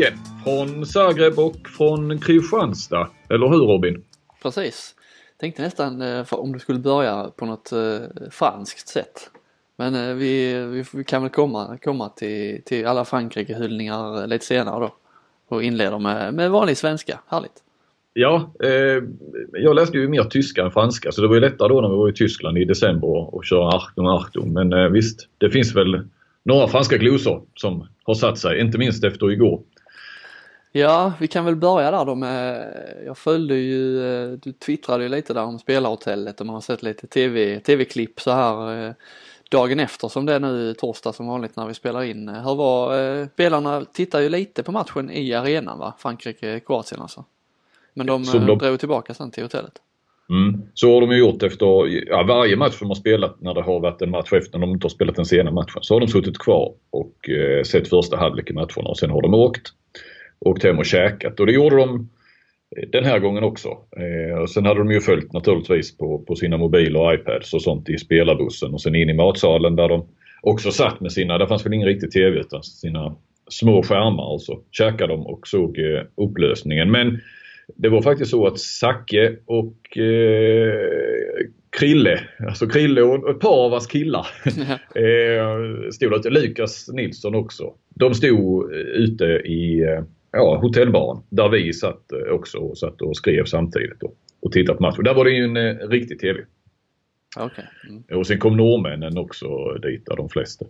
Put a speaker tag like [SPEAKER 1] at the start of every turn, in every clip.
[SPEAKER 1] igen. Från Zagreb och från Kristianstad. Eller hur Robin?
[SPEAKER 2] Precis. Tänkte nästan eh, om du skulle börja på något eh, franskt sätt. Men eh, vi, vi, kan väl komma, komma till, till alla Frankrike-hyllningar lite senare då. Och inleder med, med vanlig svenska. Härligt.
[SPEAKER 1] Ja, eh, jag läste ju mer tyska än franska så det var ju lättare då när vi var i Tyskland i december och köra Achtung Achtung. Men eh, visst, det finns väl några franska glosor som har satt sig, inte minst efter igår.
[SPEAKER 2] Ja, vi kan väl börja där då med, jag följde ju, eh, du twittrade ju lite där om spelarhotellet och man har sett lite tv, tv-klipp så här eh, dagen efter som det är nu torsdag som vanligt när vi spelar in. Hur var, eh, spelarna tittar ju lite på matchen i arenan va, Frankrike-Kroatien alltså. Men de, de drog tillbaka sen till hotellet.
[SPEAKER 1] Mm. Så har de ju gjort efter ja, varje match de har spelat när det har varit en match efter när de inte har spelat den sena matchen. Så har de suttit kvar och eh, sett första halvlek i matcherna och sen har de åkt. Åkt hem och käkat och det gjorde de eh, den här gången också. Eh, sen hade de ju följt naturligtvis på, på sina mobiler och iPads och sånt i spelarbussen och sen in i matsalen där de också satt med sina, där fanns väl ingen riktig TV utan sina små skärmar och så käkade de och såg eh, upplösningen. Men det var faktiskt så att Zacke och eh, Krille, alltså Krille och ett par av hans killar eh, stod ute. Lukas Nilsson också. De stod ute i eh, ja, hotellbaren där vi satt eh, också och satt och skrev samtidigt då, och tittade på matchen. Där var det ju en eh, riktig TV.
[SPEAKER 2] Okay. Mm.
[SPEAKER 1] Och sen kom norrmännen också dit, där de flesta.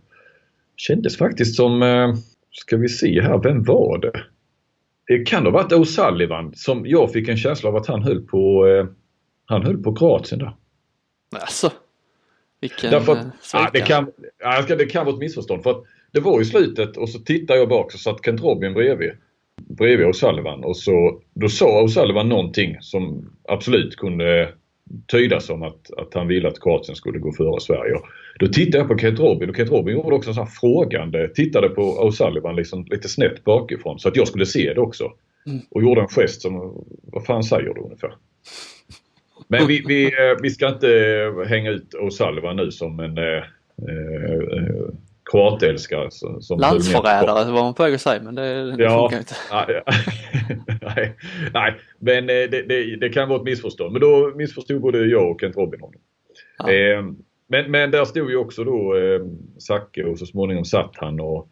[SPEAKER 1] Kändes faktiskt som, eh, ska vi se här, vem var det? Det kan ha varit O'Sullivan som jag fick en känsla av att han höll på, eh, han höll på Kroatien där.
[SPEAKER 2] Alltså, vilken
[SPEAKER 1] Därför att, eh, ja, det, kan, ja, det kan vara ett missförstånd. För att det var i slutet och så tittade jag bak så satt Kent Robin bredvid. Bredvid O'Sullivan och så då sa O'Sullivan någonting som absolut kunde tydas som att, att han ville att Kroatien skulle gå före Sverige. Då tittade jag på Kent Robin och Kent Robin gjorde också så här frågande, tittade på O'Sullivan liksom lite snett bakifrån så att jag skulle se det också. Mm. Och gjorde en gest som, vad fan säger du ungefär? Men vi, vi, eh, vi ska inte hänga ut O'Sullivan nu som en eh, eh, kroatälskare. Som
[SPEAKER 2] Landsförrädare var man på väg att säga men det, det ja, funkar inte.
[SPEAKER 1] nej, nej, men det, det, det, kan vara ett missförstånd. Men då missförstod både jag och Kent Robin honom. Ja. Eh, men, men där stod ju också då eh, Zacke och så småningom satt han och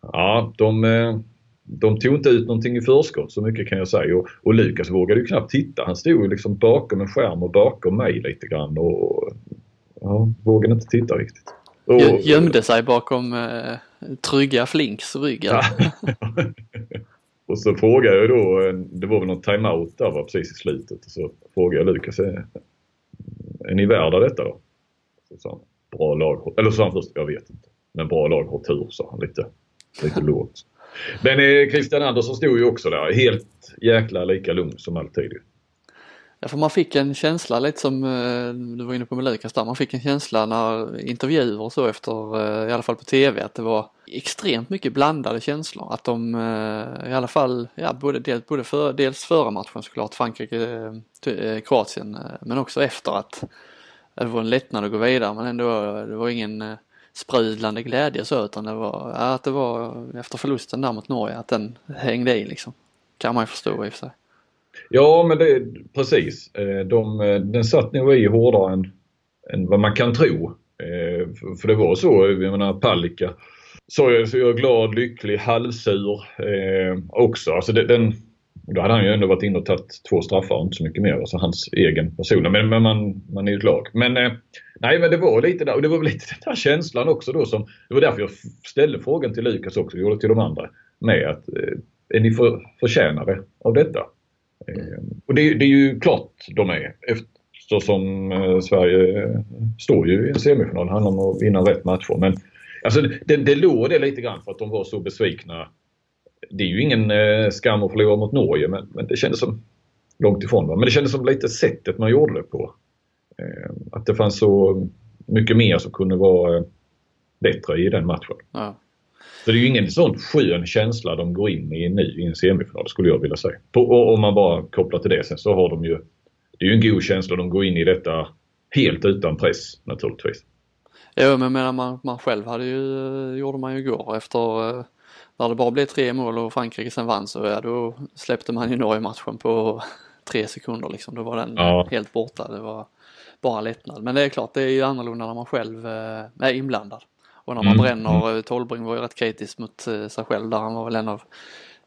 [SPEAKER 1] ja, de, eh, de tog inte ut någonting i förskott så mycket kan jag säga. Och, och Lukas vågade ju knappt titta. Han stod ju liksom bakom en skärm och bakom mig lite grann och ja, vågade inte titta riktigt.
[SPEAKER 2] Och, Gömde sig bakom eh, trygga Flinks ryggar. Ja.
[SPEAKER 1] och så frågade jag då, eh, det var väl någon timeout där var precis i slutet. Och så frågade jag Lukas, är, är ni värda detta då? Så sa han, bra lag, eller sa han först, jag vet inte. Men bra lag har tur, sa han lite, lite lågt. Men eh, Christian Andersson stod ju också där, helt jäkla lika lugn som alltid.
[SPEAKER 2] Ja, för man fick en känsla lite som eh, du var inne på med Lukas där, man fick en känsla när intervjuer och så efter, eh, i alla fall på tv, att det var extremt mycket blandade känslor. Att de eh, i alla fall, ja både, dels, både för, dels före matchen såklart, Frankrike, Kroatien, men också efter att det var en lättnad att gå vidare men ändå, det var ingen sprudlande glädje så utan det var, ja, att det var efter förlusten där mot Norge att den hängde i liksom. Kan man ju förstå i och för sig.
[SPEAKER 1] Ja men det, precis. Eh, de, eh, den satt nog i hårdare än, än vad man kan tro. Eh, för det var så, jag menar Palicka sa jag, så jag är glad, lycklig, halvsur eh, också. Alltså det, den, då hade han ju ändå varit inne och tagit två straffar och inte så mycket mer. Alltså hans egen person. Men, men man, man är ju ett lag. Men eh, nej men det var lite där och det var lite den där känslan också då som Det var därför jag ställde frågan till Lukas också, gjorde till de andra. Med att eh, är ni för, förtjänade av detta? Eh, och det, det, är ju klart de är. Eftersom eh, Sverige står ju i en semifinal. Det handlar om att vinna rätt matcher. Men alltså, det, det låg det lite grann för att de var så besvikna det är ju ingen eh, skam att förlora mot Norge men, men det kändes som långt ifrån. Men det kändes som lite sättet man gjorde det på. Att det fanns så mycket mer som kunde vara bättre i den matchen. Ja. Så det är ju ingen sån skön känsla de går in i nu i en semifinal skulle jag vilja säga. Och om man bara kopplar till det sen så har de ju Det är ju en god känsla de går in i detta helt utan press naturligtvis.
[SPEAKER 2] Jo men menar man, man själv hade ju, gjorde man ju igår efter när det bara blev tre mål och Frankrike sen vann så ja, då släppte man ju Norge-matchen på tre sekunder liksom. Då var den ja. helt borta. Det var bara lättnad. Men det är klart, det är ju annorlunda när man själv eh, är inblandad. Och när man mm. bränner, mm. Tolbring var ju rätt kritisk mot sig själv där. Han var väl en av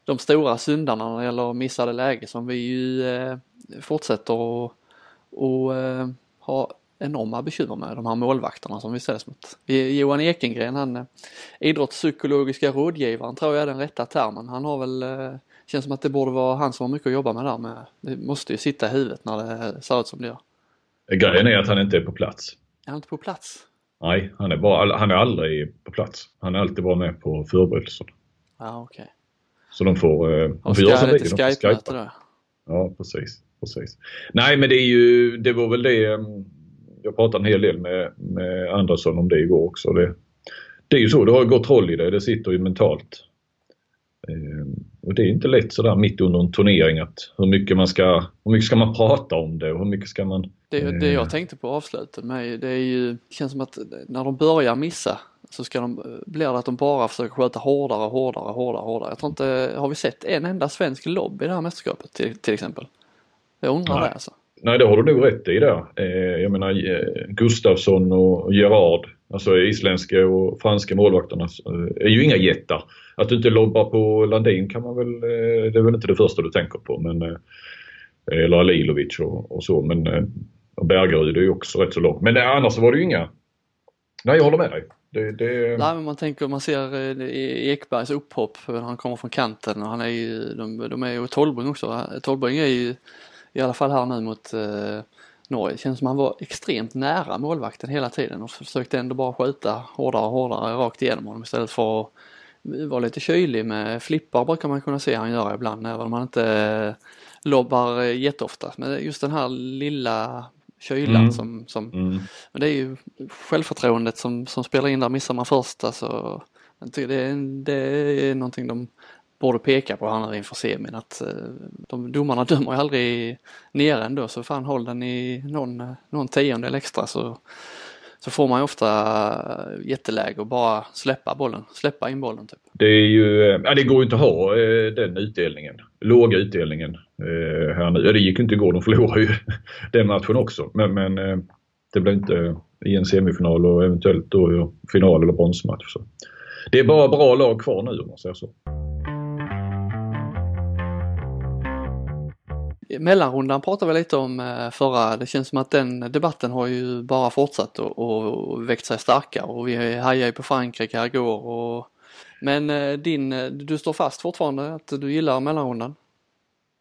[SPEAKER 2] de stora syndarna när det gäller missade läge som vi ju eh, fortsätter att och, eh, ha enorma bekymmer med de här målvakterna som vi ställs mot. Johan Ekengren, han eh, idrottspsykologiska rådgivaren tror jag är den rätta termen. Han har väl, eh, känns som att det borde vara han som har mycket att jobba med där med. Det måste ju sitta i huvudet när det ser ut som det gör.
[SPEAKER 1] Grejen är att han inte är på plats.
[SPEAKER 2] Är han inte på plats?
[SPEAKER 1] Nej, han är, bara, han är aldrig på plats. Han är alltid bara med på förberedelsen.
[SPEAKER 2] Ja, okej. Okay.
[SPEAKER 1] Så de får, eh, de får
[SPEAKER 2] göra lite Skype-möte
[SPEAKER 1] då? Ja, precis. precis. Nej, men det är ju, det var väl det mm, jag pratade en hel del med, med Andersson om det igår också. Det, det är ju så, det har gått roll i det. Det sitter ju mentalt. Eh, och det är inte lätt sådär mitt under en turnering att hur mycket man ska, hur mycket ska man prata om det och hur mycket ska man...
[SPEAKER 2] Det, det jag tänkte på avslutet med det är ju, känns som att när de börjar missa så ska de, blir det att de bara försöker skjuta hårdare, hårdare, hårdare, hårdare. Jag tror inte, har vi sett en enda svensk lobb i det här mästerskapet till, till exempel? Jag undrar Nej. det alltså.
[SPEAKER 1] Nej, det har du nog rätt i där. Eh, jag menar eh, Gustafsson och Gerard, alltså isländska och franska målvakterna, eh, är ju inga jättar. Att du inte lobbar på Landin kan man väl, eh, det är väl inte det första du tänker på. Men, eller Alilovic och, och så. Men och Bergerud är ju också rätt så långt. Men annars var det ju inga... Nej, jag håller med dig. Det, det...
[SPEAKER 2] Nej men man tänker, man ser Ekbergs upphopp han kommer från kanten och han är ju, de, de är ju Tolbring också. Tolbring är ju i alla fall här nu mot eh, Norge. Känns som han var extremt nära målvakten hela tiden och försökte ändå bara skjuta hårdare och hårdare rakt igenom honom istället för att vara lite kylig med flippar brukar man kunna se han göra ibland även om han inte eh, lobbar jätteofta. Men just den här lilla kylan mm. som, som mm. men det är ju självförtroendet som, som spelar in där missar man först alltså. Det är, det är någonting de borde peka på här inför semin att eh, de domarna dömer ju aldrig nere ändå så fan håll den i någon, någon tiondel extra så, så får man ju ofta eh, jätteläge och bara släppa bollen, släppa in bollen. Typ.
[SPEAKER 1] Det är ju, eh, ja det går ju inte att ha den utdelningen, låga utdelningen här nu. Ja, det gick ju inte igår, de förlorade ju den matchen också men, men det blir inte i en semifinal och eventuellt då final eller bronsmatch. Så. Det är bara bra lag kvar nu om man säger så.
[SPEAKER 2] Mellanrundan pratade vi lite om eh, förra, det känns som att den debatten har ju bara fortsatt och, och växt sig starkare och vi hajade ju på Frankrike här igår och men eh, din, eh, du står fast fortfarande att du gillar mellanrundan?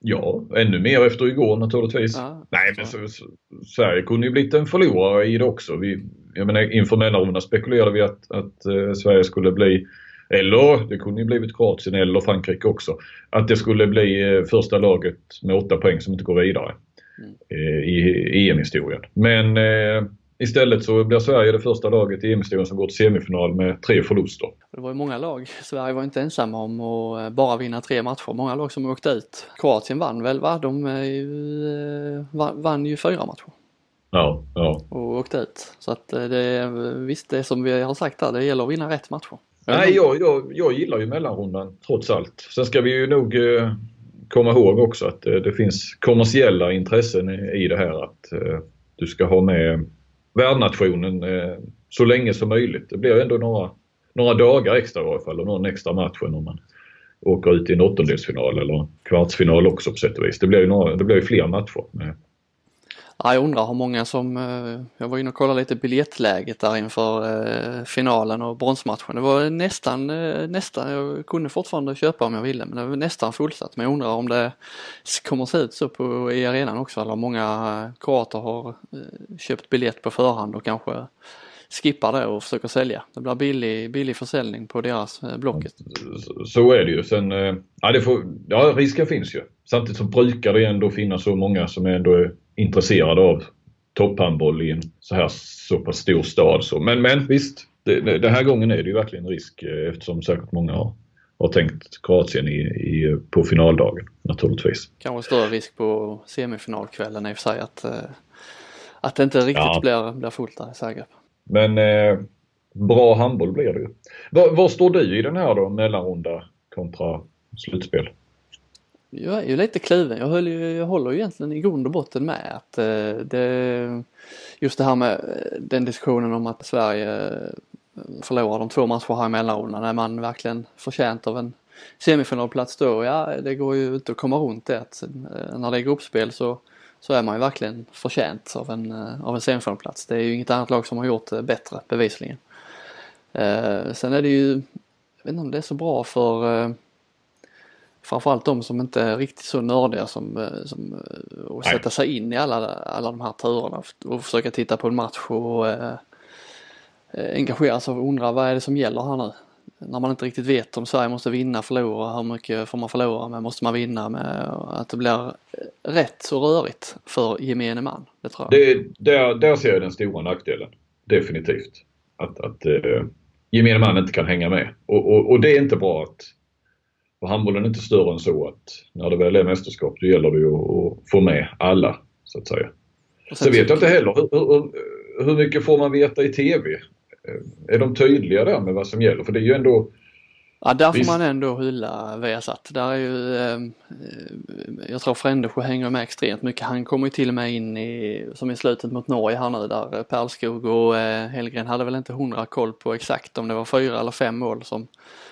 [SPEAKER 1] Ja, ännu mer efter igår naturligtvis. Ja, Nej, men så, så, Sverige kunde ju blivit en förlorare i det också. Vi, jag menar, inför mellanrundan spekulerade vi att, att uh, Sverige skulle bli eller det kunde ju blivit Kroatien eller Frankrike också. Att det skulle bli eh, första laget med åtta poäng som inte går vidare mm. Eh, i EM-historien. Men eh, istället så blir Sverige det första laget i EM-historien som går till semifinal med tre förluster.
[SPEAKER 2] Det var ju många lag. Sverige var inte ensamma om att bara vinna tre matcher. Många lag som åkte ut. Kroatien vann väl va? De ju, vann ju fyra matcher.
[SPEAKER 1] Ja, ja.
[SPEAKER 2] Och åkte ut. Så att det, visst, det som vi har sagt där, det gäller att vinna rätt matcher.
[SPEAKER 1] Nej, jag, jag, jag gillar ju mellanrundan trots allt. Sen ska vi ju nog eh, komma ihåg också att eh, det finns kommersiella intressen i, det här. Att eh, du ska ha med värdnationen så länge som möjligt. Det blir ändå några, några dagar extra i varje fall och någon extra match om man åker ut i en åttondelsfinal eller kvartsfinal också på sätt och vis. Det blir ju, några, det blir ju fler matcher med
[SPEAKER 2] Ja, jag undrar hur många som, eh, jag var inne och kollade lite biljettläget där inför eh, finalen och bronsmatchen. Det var nästan, eh, nästan, jag kunde fortfarande köpa om jag ville men det var nästan fullsatt. Men jag undrar om det kommer se ut så på, i arenan också eller om många kroater har köpt biljett på förhand och kanske skippar det och försöker sälja. Det blir billig, billig försäljning på deras blocket.
[SPEAKER 1] Så är det ju. Sen, ja, det får, ja risken finns ju. Samtidigt så brukar det ändå finnas så många som ändå är intresserade av topphandboll i en så här så pass stor stad. Så. Men, men visst, det, den här gången är det ju verkligen en risk eh, eftersom säkert många har, har tänkt Kroatien i, i, på finaldagen naturligtvis.
[SPEAKER 2] Kanske större risk på semifinalkvällen i och för sig att, eh, att det inte riktigt ja. blir, blir fullt där i Zagreb.
[SPEAKER 1] Men eh, bra handboll blir det ju. Var, var, står du i den här då mellanrunda kontra slutspel.
[SPEAKER 2] Jag är ju lite kluven. Jag, höll ju, jag håller ju egentligen i grund och botten med att eh, det, just det här med eh, den diskussionen om att Sverige eh, förlorar de två matcher här i mellanrundan. Är man verkligen förtjänt av en semifinalplats då? Ja, det går ju inte att komma runt det. Att eh, när det är gruppspel så, så är man ju verkligen förtjänt av en, av en semifinalplats. Det är ju inget annat lag som har gjort det bättre bevisligen. sen är det ju, jag vet inte om det är så bra för framförallt de som inte är riktigt så nördiga som, eh, som eh, och sätta sig in i alla, alla de här turerna och försöka titta på en match och äh, engagera sig och undra vad är det som gäller här nu? När man inte riktigt vet om Sverige måste vinna, förlora, hur mycket får man förlora med, måste man vinna med? Att det blir rätt så rörigt för gemene man. Det tror jag.
[SPEAKER 1] Det, där, där ser jag den stora nackdelen. Definitivt. Att, att eh, gemene man inte kan hänga med. Och, och, och det är inte bra att och handbollen är inte större än så att när det väl är mästerskap då gäller det ju att få med alla så att säga. Så vet jag inte heller hur, hur, hur mycket får man veta i TV? Är de tydliga där med vad som gäller? För det är ju ändå
[SPEAKER 2] Ja, där får man ändå hylla Viasat. Där är ju, eh, jag tror Frändesjö hänger med extremt mycket. Han kommer ju till och med in i, som i slutet mot Norge här nu där Perlskog och eh, Hellgren hade väl inte hundra koll på exakt om det var fyra eller fem mål som,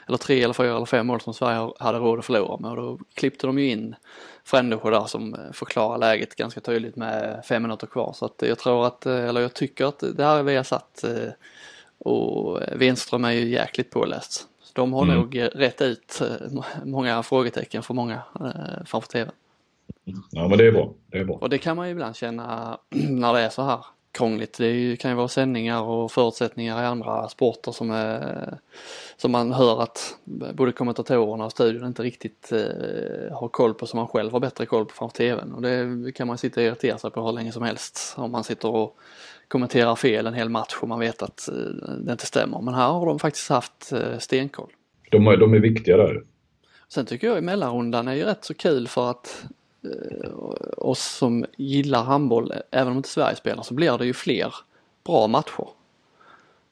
[SPEAKER 2] eller tre eller fyra eller fem mål som Sverige hade råd att förlora med och då klippte de ju in Frändesjö där som förklarar läget ganska tydligt med fem minuter kvar. Så att jag tror att, eller jag tycker att det här är Viasat eh, och Wenström är ju jäkligt påläst. De har mm. nog rätt ut eh, många frågetecken för många eh, framför TV.
[SPEAKER 1] Ja men det är bra. Det är bra.
[SPEAKER 2] Och det kan man ju ibland känna när det är så här krångligt. Det kan ju vara sändningar och förutsättningar i andra sporter som, är, som man hör att både kommentatorerna och studion inte riktigt eh, har koll på som man själv har bättre koll på framför TVn. Och det kan man sitta och irritera sig på hur länge som helst om man sitter och kommenterar fel en hel match och man vet att eh, det inte stämmer. Men här har de faktiskt haft eh, stenkoll.
[SPEAKER 1] De är, de är viktiga där.
[SPEAKER 2] Sen tycker jag i mellanrundan är ju rätt så kul för att oss som gillar handboll, även om inte Sverige spelar, så blir det ju fler bra matcher.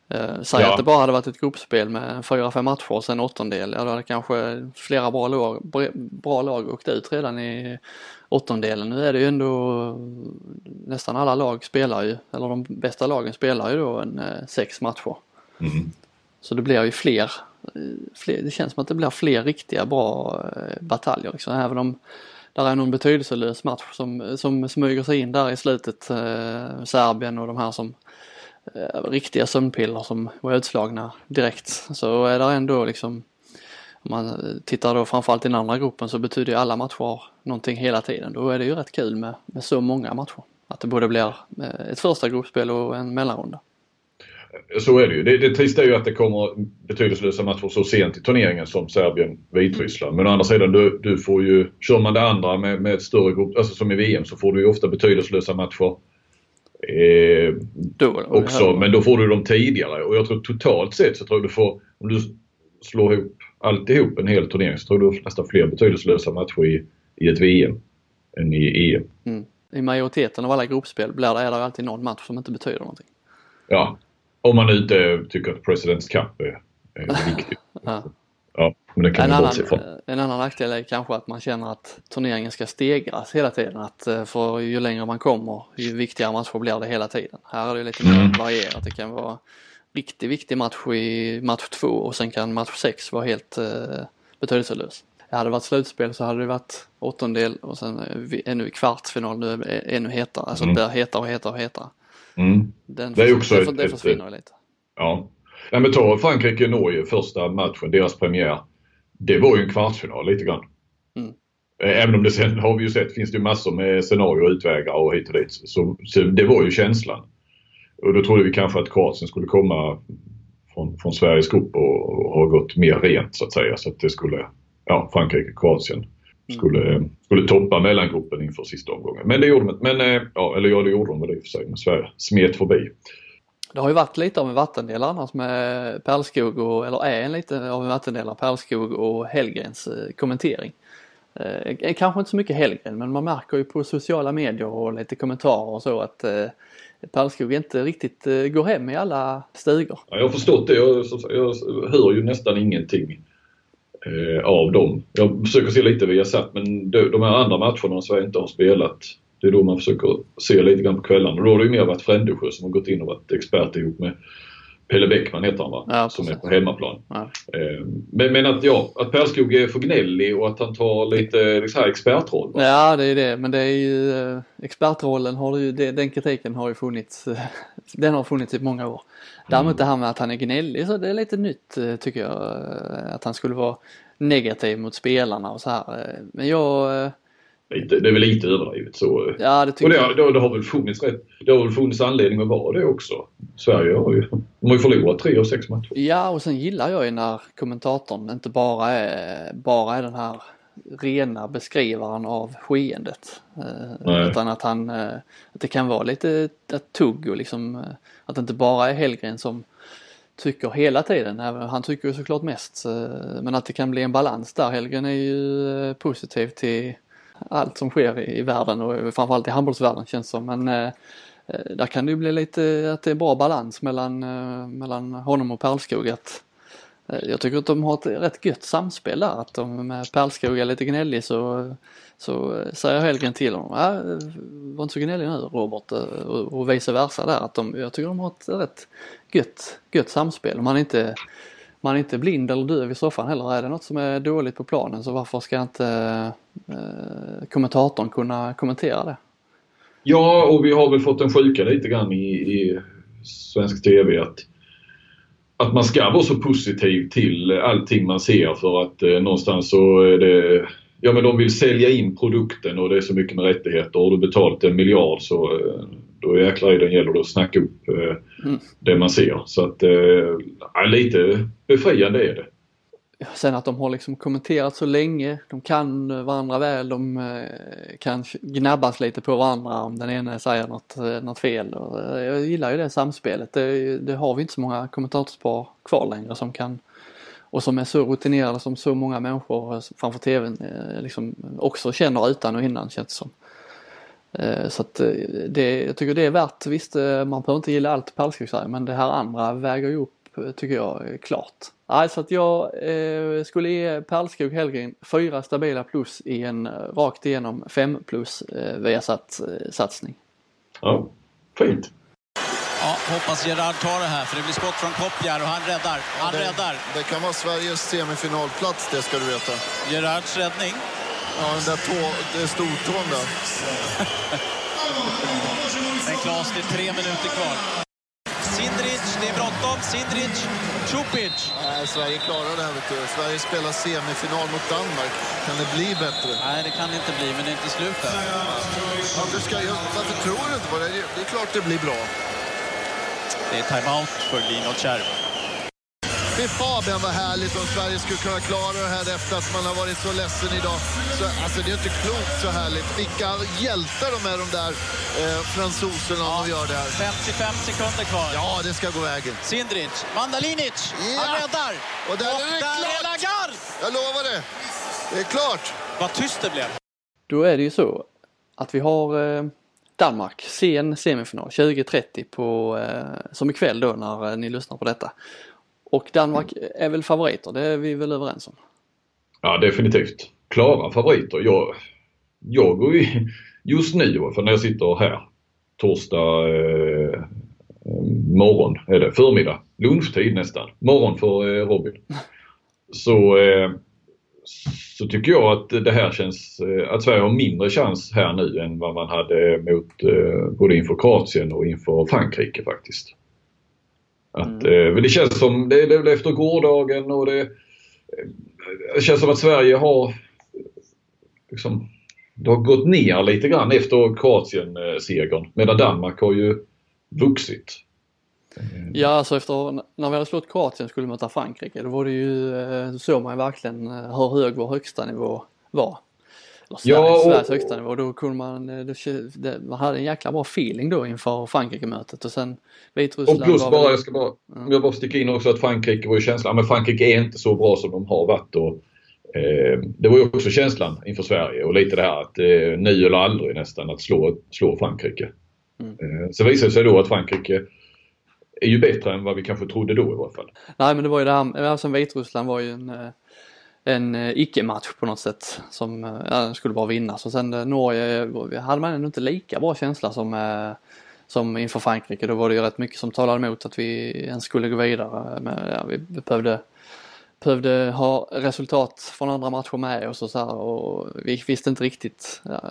[SPEAKER 2] Eh, säg ja. att det bara hade varit ett gruppspel med fyra, fem matcher och sen åttondel. Ja, då hade kanske flera bra lag, bra lag åkt ut redan i åttondelen. Nu är det ju ändå nästan alla lag spelar ju, eller de bästa lagen spelar ju då en eh, sex matcher. Mm. Så det blir ju fler, eh, fler, det känns som att det blir fler riktiga bra eh, bataljer liksom. Även om där är någon betydelselös match som, som smyger sig in där i slutet. Eh, Serbien och de här som eh, riktiga sömnpiller som var utslagna direkt. Så är det ändå liksom om man tittar då framförallt i den andra gruppen så betyder ju alla matcher någonting hela tiden. Då är det ju rätt kul med, med så många matcher. Att det både blir eh, ett första gruppspel och en mellanrunda.
[SPEAKER 1] Så är det ju. Det, det trista är ju att det kommer betydelselösa matcher så sent i turneringen som Serbien-Vitryssland. Men å andra sidan, du, du får ju, kör man det andra med, med ett större grupp, alltså som i VM, så får du ju ofta betydelselösa matcher eh, då, också. Men då får du dem tidigare och jag tror totalt sett så tror jag du får, om du slår ihop alltihop en hel turnering så tror du nästan fler betydelselösa matcher i, i ett VM än i EM. Mm.
[SPEAKER 2] I majoriteten av alla gruppspel blir det, är det alltid någon match som inte betyder någonting.
[SPEAKER 1] Ja, om man inte tycker att Presidents Cup är, är viktig. ja. ja. men det kan
[SPEAKER 2] en, annan, en annan nackdel är kanske att man känner att turneringen ska stegras hela tiden. Att eh, för ju längre man kommer ju viktigare matcher blir det hela tiden. Här är det lite mer mm. varierat. Det kan vara riktigt viktig match i match två och sen kan match sex vara helt eh, betydelselös. Hade det varit slutspel så hade det varit åttondel och sen eh, ännu kvartsfinal, nu ännu hetare. Alltså mm. det blir hetare och hetare och hetare.
[SPEAKER 1] Mm.
[SPEAKER 2] Den det, är också det, ett, det försvinner ett, lite.
[SPEAKER 1] Ja. ja men ta Frankrike-Norge första matchen, deras premiär. Det var ju en kvartsfinal lite grann. Mm. Eh, även om det sen har vi ju sett finns det massor med scenarier och utvägar och hit och dit. Så, så det var ju känslan. Och då trodde vi kanske att Kroatien skulle komma från, från Sveriges grupp och, och ha gått mer rent så att säga. Så att det skulle, ja Frankrike, Kroatien skulle, skulle toppa mellangruppen inför sista omgången. Men det gjorde de. Men, eh, ja, eller ja, det gjorde de väl i och för sig. Men Sverige smet förbi.
[SPEAKER 2] Det har ju varit lite av en vattendel annars med Perlskog och, eller är en lite av en vattendel av Perlskog och Hellgrens eh, kommentering. Eh, kanske inte så mycket Hellgren men man märker ju på sociala medier och lite kommentarer och så att eh, Perlskog inte riktigt eh, går hem i alla stugor.
[SPEAKER 1] Ja, jag har förstått det. Jag, jag hör ju nästan ingenting eh, av dem. Jag försöker se lite via satt men de, de här andra matcherna som jag inte har spelat det är då man försöker se lite grann på kvällarna. Då har det ju mer varit Frändesjö som har gått in och varit expert ihop med Pelle Bäckman heter han va?
[SPEAKER 2] Ja,
[SPEAKER 1] som är på hemmaplan.
[SPEAKER 2] Ja.
[SPEAKER 1] Eh, Men, men att, ja, att Perskog är för gnällig och att han tar lite liksom expertroll. va?
[SPEAKER 2] Ja, det är det. Men det är ju eh, expertrollen har ju, den kritiken har ju funnits, eh, den har funnits i många år. Däremot det här med att han är gnällig så det är lite nytt eh, tycker jag. eh, Att han skulle vara negativ mot spelarna och så här. Eh, Men jag,
[SPEAKER 1] Lite, det är väl lite överdrivet så.
[SPEAKER 2] ja det
[SPEAKER 1] Och
[SPEAKER 2] tycker
[SPEAKER 1] det,
[SPEAKER 2] jag.
[SPEAKER 1] det, det har väl funnits rätt, det har väl funnits anledning att vara det också. Sverige har ju, de har ju förlorat tre av sex matcher.
[SPEAKER 2] Ja och sen gillar jag ju när kommentatorn inte bara är, bara är den här rena beskrivaren av skeendet. Eh,
[SPEAKER 1] Nej.
[SPEAKER 2] utan att han, eh, att det kan vara lite ett tugg och liksom eh, att det inte bara är Hellgren som tycker hela tiden. Han tycker ju såklart mest men att det kan bli en balans där. Hellgren är ju positiv till allt som sker i, världen och framförallt i handbollsvärlden känns som. Men där kan det ju bli lite att det är bra balans mellan, mellan honom och Perlskog. Att, Eh, jag tycker att de har ett rätt gött samspel där. Att de med Perlskog är lite gnällig så, så säger Hellgren till honom, Äh, var inte så gnällig nu Robert eh, och, och vice versa där. Att de, jag tycker de har ett rätt gött, gött samspel. Man är inte man är inte blind eller döv i soffan heller. Är det något som är dåligt på planen så varför ska inte eh, kommentatorn kunna kommentera det?
[SPEAKER 1] Ja, och vi har väl fått en sjuka lite grann i, i svensk TV att, att man ska vara så positiv till allting man ser för att eh, någonstans så är det Ja men de vill sälja in produkten och det är så mycket med rättigheter har du betalt en miljard så eh, då jäklar i den gäller det att snacka upp eh,
[SPEAKER 2] Mm.
[SPEAKER 1] det man ser. Så att eh, lite befriande är det.
[SPEAKER 2] Sen att de har liksom kommenterat så länge, de kan varandra väl, de eh, kan gnabbas lite på varandra om den ena säger något, eh, något fel. Eh, jag gillar ju det samspelet. Det, det har vi inte så många kommentatorspar kvar längre som kan och som är så rutinerade som så många människor framför tvn liksom också känner utan och innan känns det som. Så att det, jag tycker det är värt, visst man behöver inte gilla allt Perlskog säger men det här andra väger ju upp tycker jag klart. Nej, så att jag eh, skulle ge Perlskog Hellgren fyra stabila plus i en eh, rakt igenom fem plus eh, Viasat eh, satsning.
[SPEAKER 1] Ja, fint.
[SPEAKER 3] Ja, hoppas Gerard tar det här för det blir skott från Koppjär och han räddar. Han
[SPEAKER 4] det,
[SPEAKER 3] räddar.
[SPEAKER 4] Det kan vara Sveriges semifinalplats, det ska du veta.
[SPEAKER 3] Gerards räddning.
[SPEAKER 4] Ja, den där tå, det är stortån där.
[SPEAKER 3] Men Klas, det är tre minuter kvar. Sindric, det är bråttom. Sindric, Cupic.
[SPEAKER 4] Nej, Sverige klarar det här, vet du. Sverige spelar semifinal mot Danmark. Kan det bli bättre?
[SPEAKER 3] Nej, det kan det inte bli, men det är inte slut än.
[SPEAKER 4] Varför, ska jag, varför tror du inte på det? Det är klart det blir bra.
[SPEAKER 3] Det är timeout för Lino Kärr.
[SPEAKER 4] Fy Fabian vad härligt om Sverige skulle kunna klara det här efter att man har varit så ledsen idag. Så, alltså det är inte klokt så härligt. Vilka hjältar de är de där eh, fransoserna om de gör det här.
[SPEAKER 3] 55 sekunder kvar.
[SPEAKER 4] Ja, det ska gå vägen.
[SPEAKER 3] Sindric, Mandalinic, han
[SPEAKER 4] Ja.
[SPEAKER 3] räddar.
[SPEAKER 4] Och där är det
[SPEAKER 3] där är
[SPEAKER 4] klart. Jag lovar det. Det är klart.
[SPEAKER 3] Vad tyst det blev.
[SPEAKER 2] Då är det ju så att vi har eh, Danmark, sen semifinal 2030 på, eh, som ikväll då när eh, ni lyssnar på detta. Och Danmark är väl favoriter, det är vi väl överens om.
[SPEAKER 1] Ja, definitivt. Klara favoriter. Jag, jag går ju just nu, för när jag sitter här, torsdag eh, morgon är det, förmiddag, lunchtid nästan, morgon för eh, Robin. Så, eh, så tycker jag att det här känns, eh, att Sverige har mindre chans här nu än vad man hade mot eh, både inför Kroatien och inför Frankrike faktiskt. Att, eh, men det känns som, det, är väl efter gårdagen och det, det känns som att Sverige har liksom, det har gått ner lite grann efter Kroatien-segern. Medan Danmark har ju vuxit.
[SPEAKER 2] Ja, alltså efter när vi hade slått Kroatien skulle möta Frankrike då var det ju, eh, såg man verkligen eh, hur hög vår högsta nivå var.
[SPEAKER 1] Ja, och-
[SPEAKER 2] Sveriges högsta nivå. Då kunde man, eh, det, man hade en jäkla bra feeling då inför Frankrike-mötet och sen Vitryssland
[SPEAKER 1] Och plus bara, jag ska bara, jag bara sticka in också att Frankrike var ju känslan, men Frankrike är inte så bra som de har varit. Och, eh, det var ju också känslan inför Sverige och lite det här att eh, nu eller aldrig nästan att slå, slå Frankrike.
[SPEAKER 2] Mm.
[SPEAKER 1] Eh, så visade det sig då att Frankrike är ju bättre än vad vi kanske trodde då i alla fall.
[SPEAKER 2] Nej men det var ju det här, sen Vitryssland var ju en, eh, en eh, icke-match på något sätt som eh, ja, skulle bara vinnas och sen eh, Norge hade man ändå inte lika bra känsla som, som inför Frankrike. Då var det ju rätt mycket som talade emot att vi ens skulle gå vidare. Men, ja, vi behövde, behövde ha resultat från andra matcher med oss och så här, och vi visste inte riktigt ja,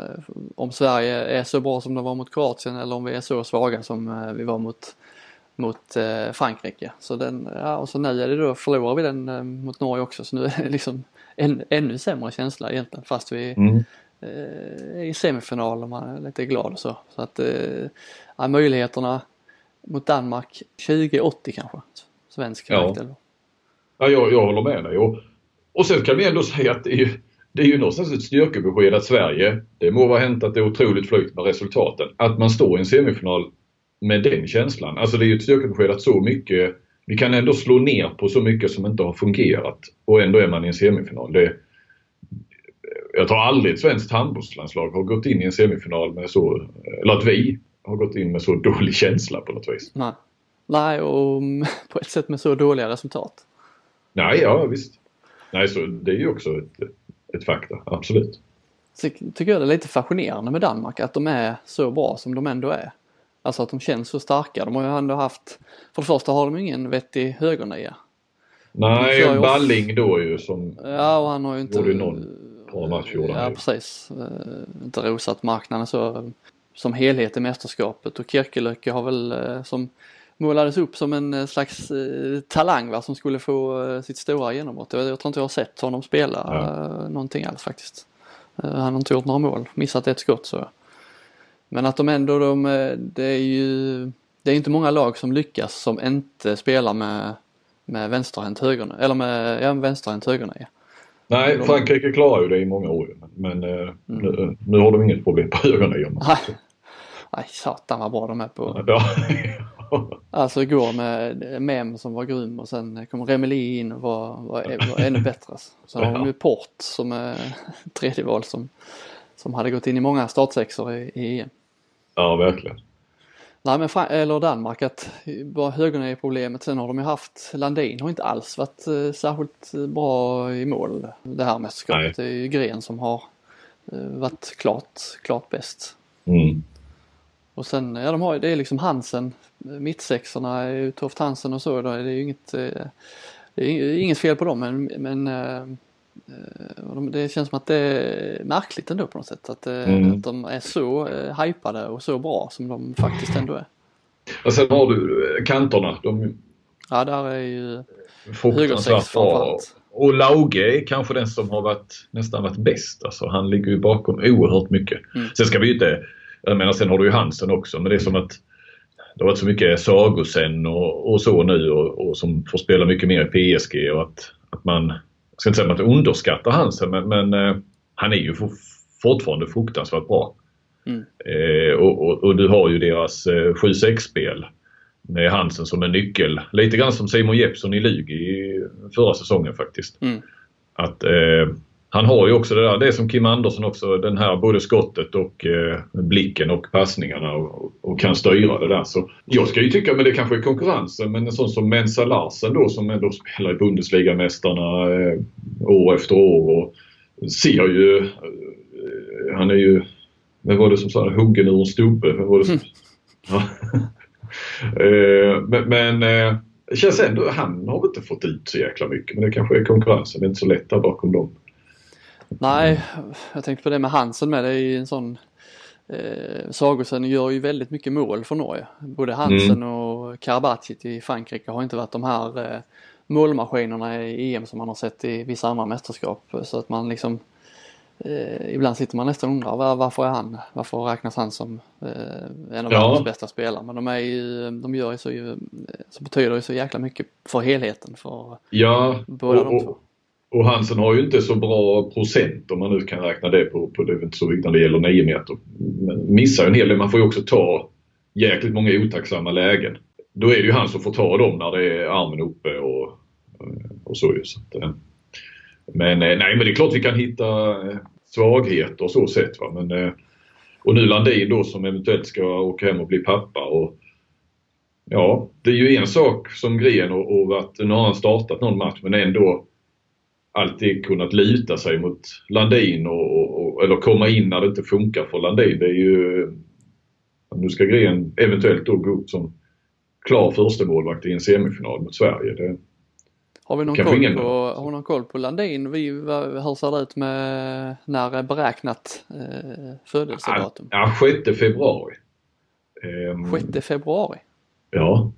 [SPEAKER 2] om Sverige är så bra som de var mot Kroatien eller om vi är så svaga som vi var mot mot eh, Frankrike. Så den, ja, och så nu är det då, förlorar vi den eh, mot Norge också så nu är det liksom en, ännu sämre känsla egentligen fast vi
[SPEAKER 1] Mm.
[SPEAKER 2] eh, är i semifinal och man är lite glad och så. Så att eh, ja, möjligheterna mot Danmark 2080 kanske. Svensk
[SPEAKER 1] Ja.
[SPEAKER 2] nackdel.
[SPEAKER 1] Ja, jag, jag håller med dig. Och, och sen kan vi ändå säga att det är ju, det är ju någonstans ett styrkebesked att Sverige, det må vara hänt att det är otroligt flygt med resultaten, att man står i en semifinal med den känslan. Alltså det är ju ett styrkebesked att så mycket, vi kan ändå slå ner på så mycket som inte har fungerat och ändå är man i en semifinal. Det, jag tror aldrig ett svenskt handbollslandslag har gått in i en semifinal med så, eller att vi har gått in med så dålig känsla på något vis.
[SPEAKER 2] Nej. Nej, och på ett sätt med så dåliga resultat.
[SPEAKER 1] Nej, ja visst. Nej, så det är ju också ett, ett fakta, absolut.
[SPEAKER 2] Så tycker jag det är lite fascinerande med Danmark att de är så bra som de ändå är. Alltså att de känns så starka. De har ju ändå haft, för det första har de ingen vettig högernia.
[SPEAKER 1] Nej, Balling då ju som...
[SPEAKER 2] Ja och han har ju inte...
[SPEAKER 1] Gjorde någon bra match, gjorde han
[SPEAKER 2] Ja
[SPEAKER 1] ju.
[SPEAKER 2] precis. Eh, Inte rosat marknaden så eh, som helhet i mästerskapet och Kirkelöcke har väl eh, som målades upp som en slags talang va, som skulle få sitt stora genombrott. Jag, jag tror inte jag har sett honom spela
[SPEAKER 1] Ja.
[SPEAKER 2] någonting alls faktiskt. Han har inte gjort några mål, missat ett skott så. Men att de ändå, de, eh, det är ju, det är inte många lag som lyckas som inte spelar med, med vänsterhänt högerna, eller med, ja, vänsterhänt högerna. Ja.
[SPEAKER 1] Nej, Frankrike klarar ju det i många år ju, men eh, nu, nu har de inget problem på man
[SPEAKER 2] Nej. Nej, satan vad bra de är på.
[SPEAKER 1] Ja.
[SPEAKER 2] Alltså igår med Mem som var grym och sen kom Remeli in och var, var, var ännu bättre. alltså. Sen har de ju Port som är tredje val som, som hade gått in i många startsexor i, i EM.
[SPEAKER 1] ja, verkligen.
[SPEAKER 2] Nej men Fran- eller Danmark att bara högerna är problemet. Sen har de ju haft, Landin har inte alls varit eh, särskilt bra i mål det här mästerskapet.
[SPEAKER 1] Nej.
[SPEAKER 2] Det är ju Gren som har eh, varit klart, klart bäst.
[SPEAKER 1] Mm.
[SPEAKER 2] Och sen, ja de har ju, det är liksom Hansen, mittsexorna är ju Toft Hansen och så, då är det ju inget, eh, det är inget fel på dem men, men eh, det känns som att det är märkligt ändå på något sätt att, eh,
[SPEAKER 1] Mm.
[SPEAKER 2] att de är så eh, hypade och så bra som de faktiskt ändå är.
[SPEAKER 1] Och sen har du eh, kanterna. De
[SPEAKER 2] Ja där är ju högersex framförallt.
[SPEAKER 1] Och Lauge är kanske den som har varit, nästan varit bäst. Alltså, han ligger ju bakom oerhört mycket.
[SPEAKER 2] Mm.
[SPEAKER 1] Sen ska vi inte, jag menar sen har du ju Hansen också men det är som att det har varit så mycket Sagosen och, och så nu och, och som får spela mycket mer i PSG och att, att man, jag ska inte säga att man underskattar Hansen men, men eh, han är ju for, fortfarande fruktansvärt bra.
[SPEAKER 2] Mm.
[SPEAKER 1] Eh, och, och, och du har ju deras eh, 7-6-spel med Hansen som en nyckel. Lite grann som Simon Jeppsson i Lugi i förra säsongen faktiskt.
[SPEAKER 2] Mm.
[SPEAKER 1] Att eh, han har ju också det där, det är som Kim Andersson också, den här både skottet och eh, blicken och passningarna och, och kan styra det där. Så jag ska ju tycka, men det kanske är konkurrensen, men en sån som Mensa Larsen då som ändå spelar i Bundesligamästarna eh, år efter år och ser ju, eh, han är ju, vem var det som sa det, huggen ur en stubbe? Vem var det som, ja. Eh, men men eh, känns ändå, han har väl inte fått ut så jäkla mycket men det kanske är konkurrensen, det är inte så lätt där bakom dem.
[SPEAKER 2] Nej, jag tänkte på det med Hansen med. Det är ju en sån eh, Sagosen gör ju väldigt mycket mål för Norge. Både Hansen och Karabatic i Frankrike har inte varit de här eh, målmaskinerna i EM som man har sett i vissa andra mästerskap. Så att man liksom eh, ibland sitter man nästan och undrar var, varför är han, varför räknas han som eh, en av
[SPEAKER 1] Ja.
[SPEAKER 2] världens bästa spelare. Men de är ju, de gör ju så, ju, så betyder ju så jäkla mycket för helheten för
[SPEAKER 1] Ja,
[SPEAKER 2] båda
[SPEAKER 1] och,
[SPEAKER 2] de två
[SPEAKER 1] och, Hansen har ju inte så bra procent om man nu kan räkna det på, på det är inte så viktigt när det gäller 9 meter. Men missar en hel del. Man får ju också ta jäkligt många otacksamma lägen. Då är det ju han som får ta dem när det är armen uppe och, eh, och så ju. Så att, eh, men eh, nej, men det är klart vi kan hitta svagheter och så sett. Va? Men, och nu Landin då som eventuellt ska åka hem och bli pappa. Och, ja, det är ju en sak som Gren och, och att nu har han startat någon match men ändå alltid kunnat luta sig mot Landin och, och, eller komma in när det inte funkar för Landin. Det är ju... Nu ska Gren eventuellt då gå upp som klar förstemålvakt i en semifinal mot Sverige. Det,
[SPEAKER 2] har vi någon, koll ingen... på, har någon koll på Landin? Vi, hur ser det ut med när beräknat eh, födelsedatum?
[SPEAKER 1] Ja, 6 februari.
[SPEAKER 2] 6 ehm, februari?
[SPEAKER 1] Ja.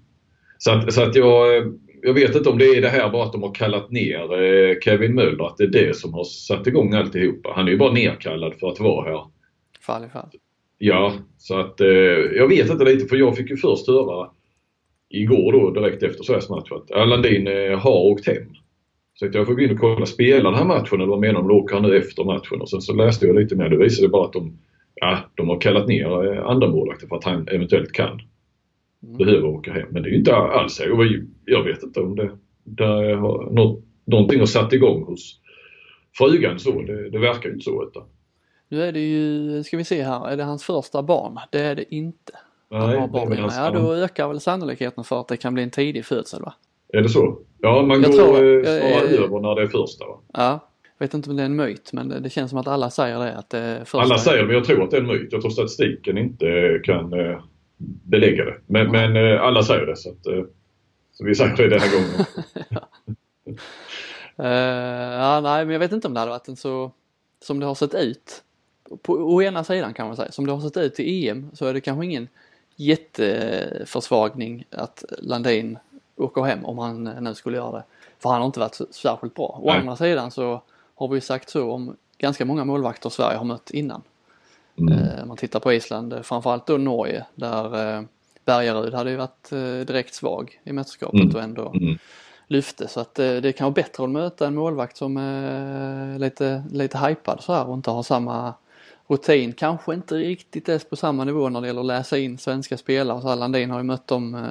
[SPEAKER 1] Så att, så att jag, jag vet inte om det är det här bara att de har kallat ner eh, Kevin Möller, att det är det som har satt igång alltihopa. Han är ju bara nerkallad för att vara här.
[SPEAKER 2] Fall i fall.
[SPEAKER 1] Ja, så att eh, jag vet inte lite för jag fick ju först höra igår då direkt efter Sveriges match att Landin eh, har åkt hem. Så att jag får gå in och kolla, spelar den här matchen eller vad menar de? Åker han nu efter matchen? Och sen så läste jag lite mer. Det visade bara att de, ja, de har kallat ner andra målvakten för att han eventuellt kan. Mm. Behöver åka hem. Men det är ju inte alls så. Jag vet inte om det, det har något, någonting har satt igång hos frugan så. Det, det verkar ju inte så. Utan.
[SPEAKER 2] Nu är det ju, ska vi se här, är det hans första barn? Det är det inte.
[SPEAKER 1] Nej, han
[SPEAKER 2] har barn. Ja, då ökar väl sannolikheten för att det kan bli en tidig födsel va?
[SPEAKER 1] Är det så? Ja, man jag går tror, eh, över när det är första va?
[SPEAKER 2] Ja. Jag vet inte om det är en myt men det känns som att alla säger det. Att det första
[SPEAKER 1] alla säger det men jag tror att det är en myt. Jag tror statistiken inte kan belägga det. Men, men eh, alla säger det så, att, eh, så vi säger det den här gången.
[SPEAKER 2] uh, ja, nej men jag vet inte om det hade varit en så som det har sett ut. På å ena sidan kan man säga, som det har sett ut i EM så är det kanske ingen jätteförsvagning att Landin åker hem om han nu skulle göra det. För han har inte varit särskilt bra. Å andra sidan så har vi sagt så om ganska många målvakter Sverige har mött innan. Mm. Eh, man tittar på Island, eh, framförallt då Norge där eh, Bergarud hade ju varit direkt svag i mästerskapet mm. och ändå mm. lyfte. Så att det kan vara bättre att möta en målvakt som är lite, lite hypad så här och inte har samma rutin. Kanske inte riktigt ens på samma nivå när det gäller att läsa in svenska spelare. Så Landin har ju mött dem,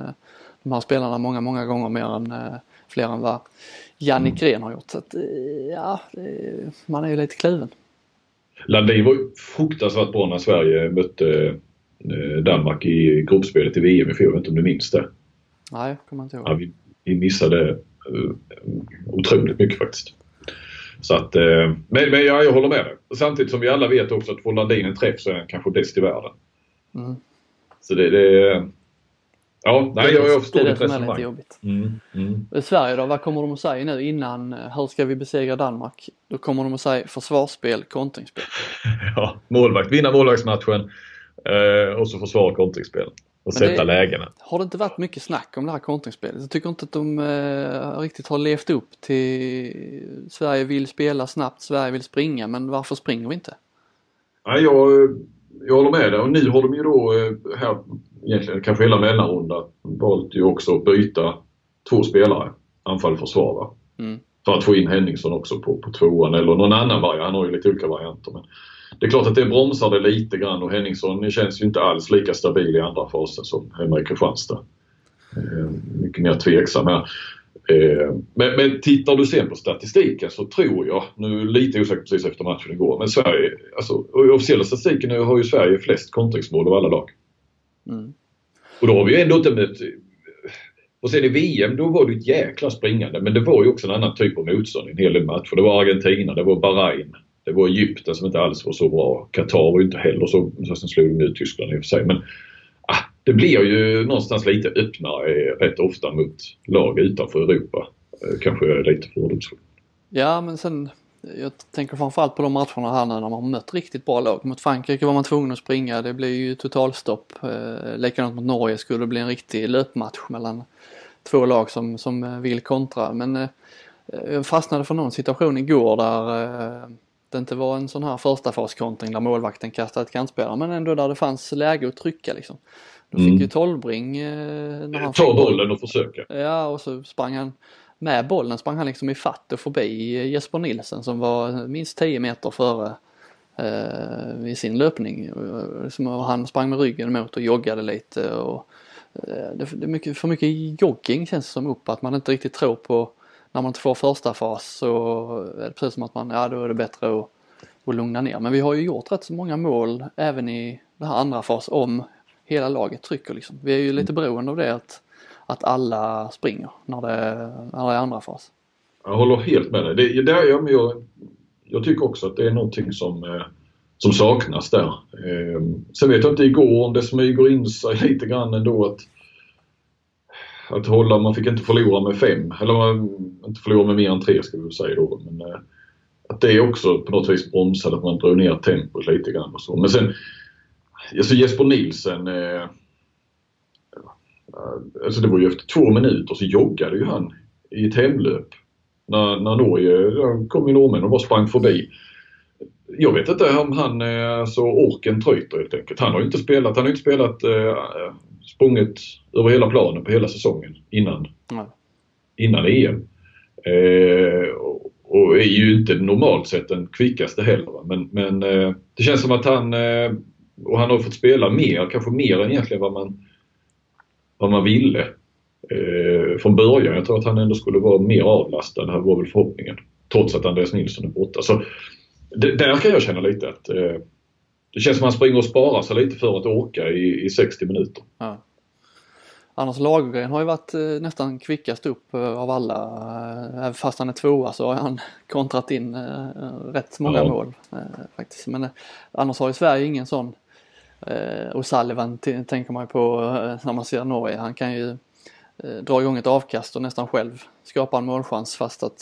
[SPEAKER 2] de här spelarna många, många gånger mer än fler än vad Jannik mm. Gren har gjort. Så att, ja, man är ju lite kluven.
[SPEAKER 1] Landin var ju fruktansvärt bra när Sverige mötte eh, Danmark i gruppspelet i VM i fjol. Jag vet inte om du minns det?
[SPEAKER 2] Nej, kommer inte ihåg.
[SPEAKER 1] Ja, vi, vi missade uh, otroligt mycket faktiskt. Så att, uh, men, men ja, jag håller med dig. Samtidigt som vi alla vet också att får Landin en träff så är han kanske bäst i världen. Mm. Så det, det, Ja, nej, jag, jag förstår
[SPEAKER 2] det. är det som är lite jobbigt. Mm, mm. Sverige då, vad kommer de att säga nu innan, hur ska vi besegra Danmark? Då kommer de att säga försvarsspel, kontringsspel.
[SPEAKER 1] ja, målvakt, vinna målvaktsmatchen eh, och så försvara kontringsspel. Och Men sätta det, lägena.
[SPEAKER 2] Har det inte varit mycket snack om det här kontringsspelet? Jag tycker inte att de eh, riktigt har levt upp till Sverige vill spela snabbt, Sverige vill springa, men varför springer vi inte?
[SPEAKER 1] Nej, jag, jag håller med dig och nu har de ju då eh, här egentligen kanske hela mellanrundan valt ju också att byta två spelare, anfall och försvar. Mm. För att få in Henningsson också på, på tvåan eller någon annan variant. Han har ju lite olika varianter. Men det är klart att det bromsar det lite grann och Henningsson känns ju inte alls lika stabil i andra fasen som hemma i Kristianstad. Eh, mycket mer tveksam här. Eh, men, men tittar du sen på statistiken så tror jag, nu lite osäker precis efter matchen igår, men Sverige, alltså officiella statistiken nu har ju Sverige flest kontringsmål av alla lag. Mm. Och då har vi ju ändå inte mött... Och sen i VM då var det ett jäkla springande men det var ju också en annan typ av motstånd i en hel del matcher. Det var Argentina, det var Bahrain, det var Egypten som inte alls var så bra. Qatar var ju inte heller så, så sen slog de ut Tyskland i och för sig. Men ah, det blir ju någonstans lite öppnare rätt ofta mot lag utanför Europa. Eh, kanske lite fördomsfullt.
[SPEAKER 2] Ja men sen jag tänker framförallt på de matcherna här nu när man har mött riktigt bra lag. Mot Frankrike var man tvungen att springa, det blev ju totalstopp. Eh, likadant mot Norge skulle det bli en riktig löpmatch mellan två lag som, som vill kontra. Men eh, jag fastnade för någon situation igår där eh, det inte var en sån här första faskontring där målvakten kastade ett kantspelare men ändå där det fanns läge att trycka liksom. Då fick mm. ju Tolbring eh,
[SPEAKER 1] när han Ta bollen och försöka.
[SPEAKER 2] Ja och så sprang han med bollen sprang han liksom i fatt och förbi Jesper Nilsen som var minst 10 meter före eh, i sin löpning. Han sprang med ryggen mot och joggade lite och eh, det är mycket, för mycket jogging känns det som upp att man inte riktigt tror på när man inte får första fas så är det precis som att man, ja då är det bättre att, att lugna ner. Men vi har ju gjort rätt så många mål även i den här andra fas om hela laget trycker liksom. Vi är ju lite beroende av det att att alla springer när det, när det är andra fas.
[SPEAKER 1] Jag håller helt med dig. Det, det, jag, jag, jag tycker också att det är någonting som, eh, som saknas där. Eh, sen vet jag inte igår om det smyger in sig lite grann ändå att att hålla, man fick inte förlora med fem, eller man, inte förlora med mer än tre ska vi väl säga då. Men, eh, att det också på något vis bromsade, att man drog ner tempot lite grann och så. Men sen, alltså Jesper Nilsen eh, Alltså det var ju efter två minuter så joggade ju han i ett hemlöp. När, när Norge, kom ju norrmän och bara sprang förbi. Jag vet inte om han, alltså orken tryter helt enkelt. Han har ju inte spelat, han har inte spelat, eh, sprungit över hela planen på hela säsongen innan, mm. innan EM. Eh, och är ju inte normalt sett den kvickaste heller. Men, men eh, det känns som att han, eh, och han har fått spela mer, kanske mer än egentligen vad man, vad man ville eh, från början. Jag tror att han ändå skulle vara mer avlastad, det här var väl förhoppningen. Trots att Andreas Nilsson är borta. Så det, där kan jag känna lite att eh, det känns som att han springer och sparar sig lite för att åka i, i 60 minuter. Ja.
[SPEAKER 2] Anders Lagergren har ju varit eh, nästan kvickast upp eh, av alla. Eh, fast han är tvåa så har han kontrat in rätt många ja. mål faktiskt. Men annars har ju Sverige ingen sån. Och Sullivan tänker man ju på när man ser Norge. Han kan ju dra igång ett avkast och nästan själv skapa en målchans fast att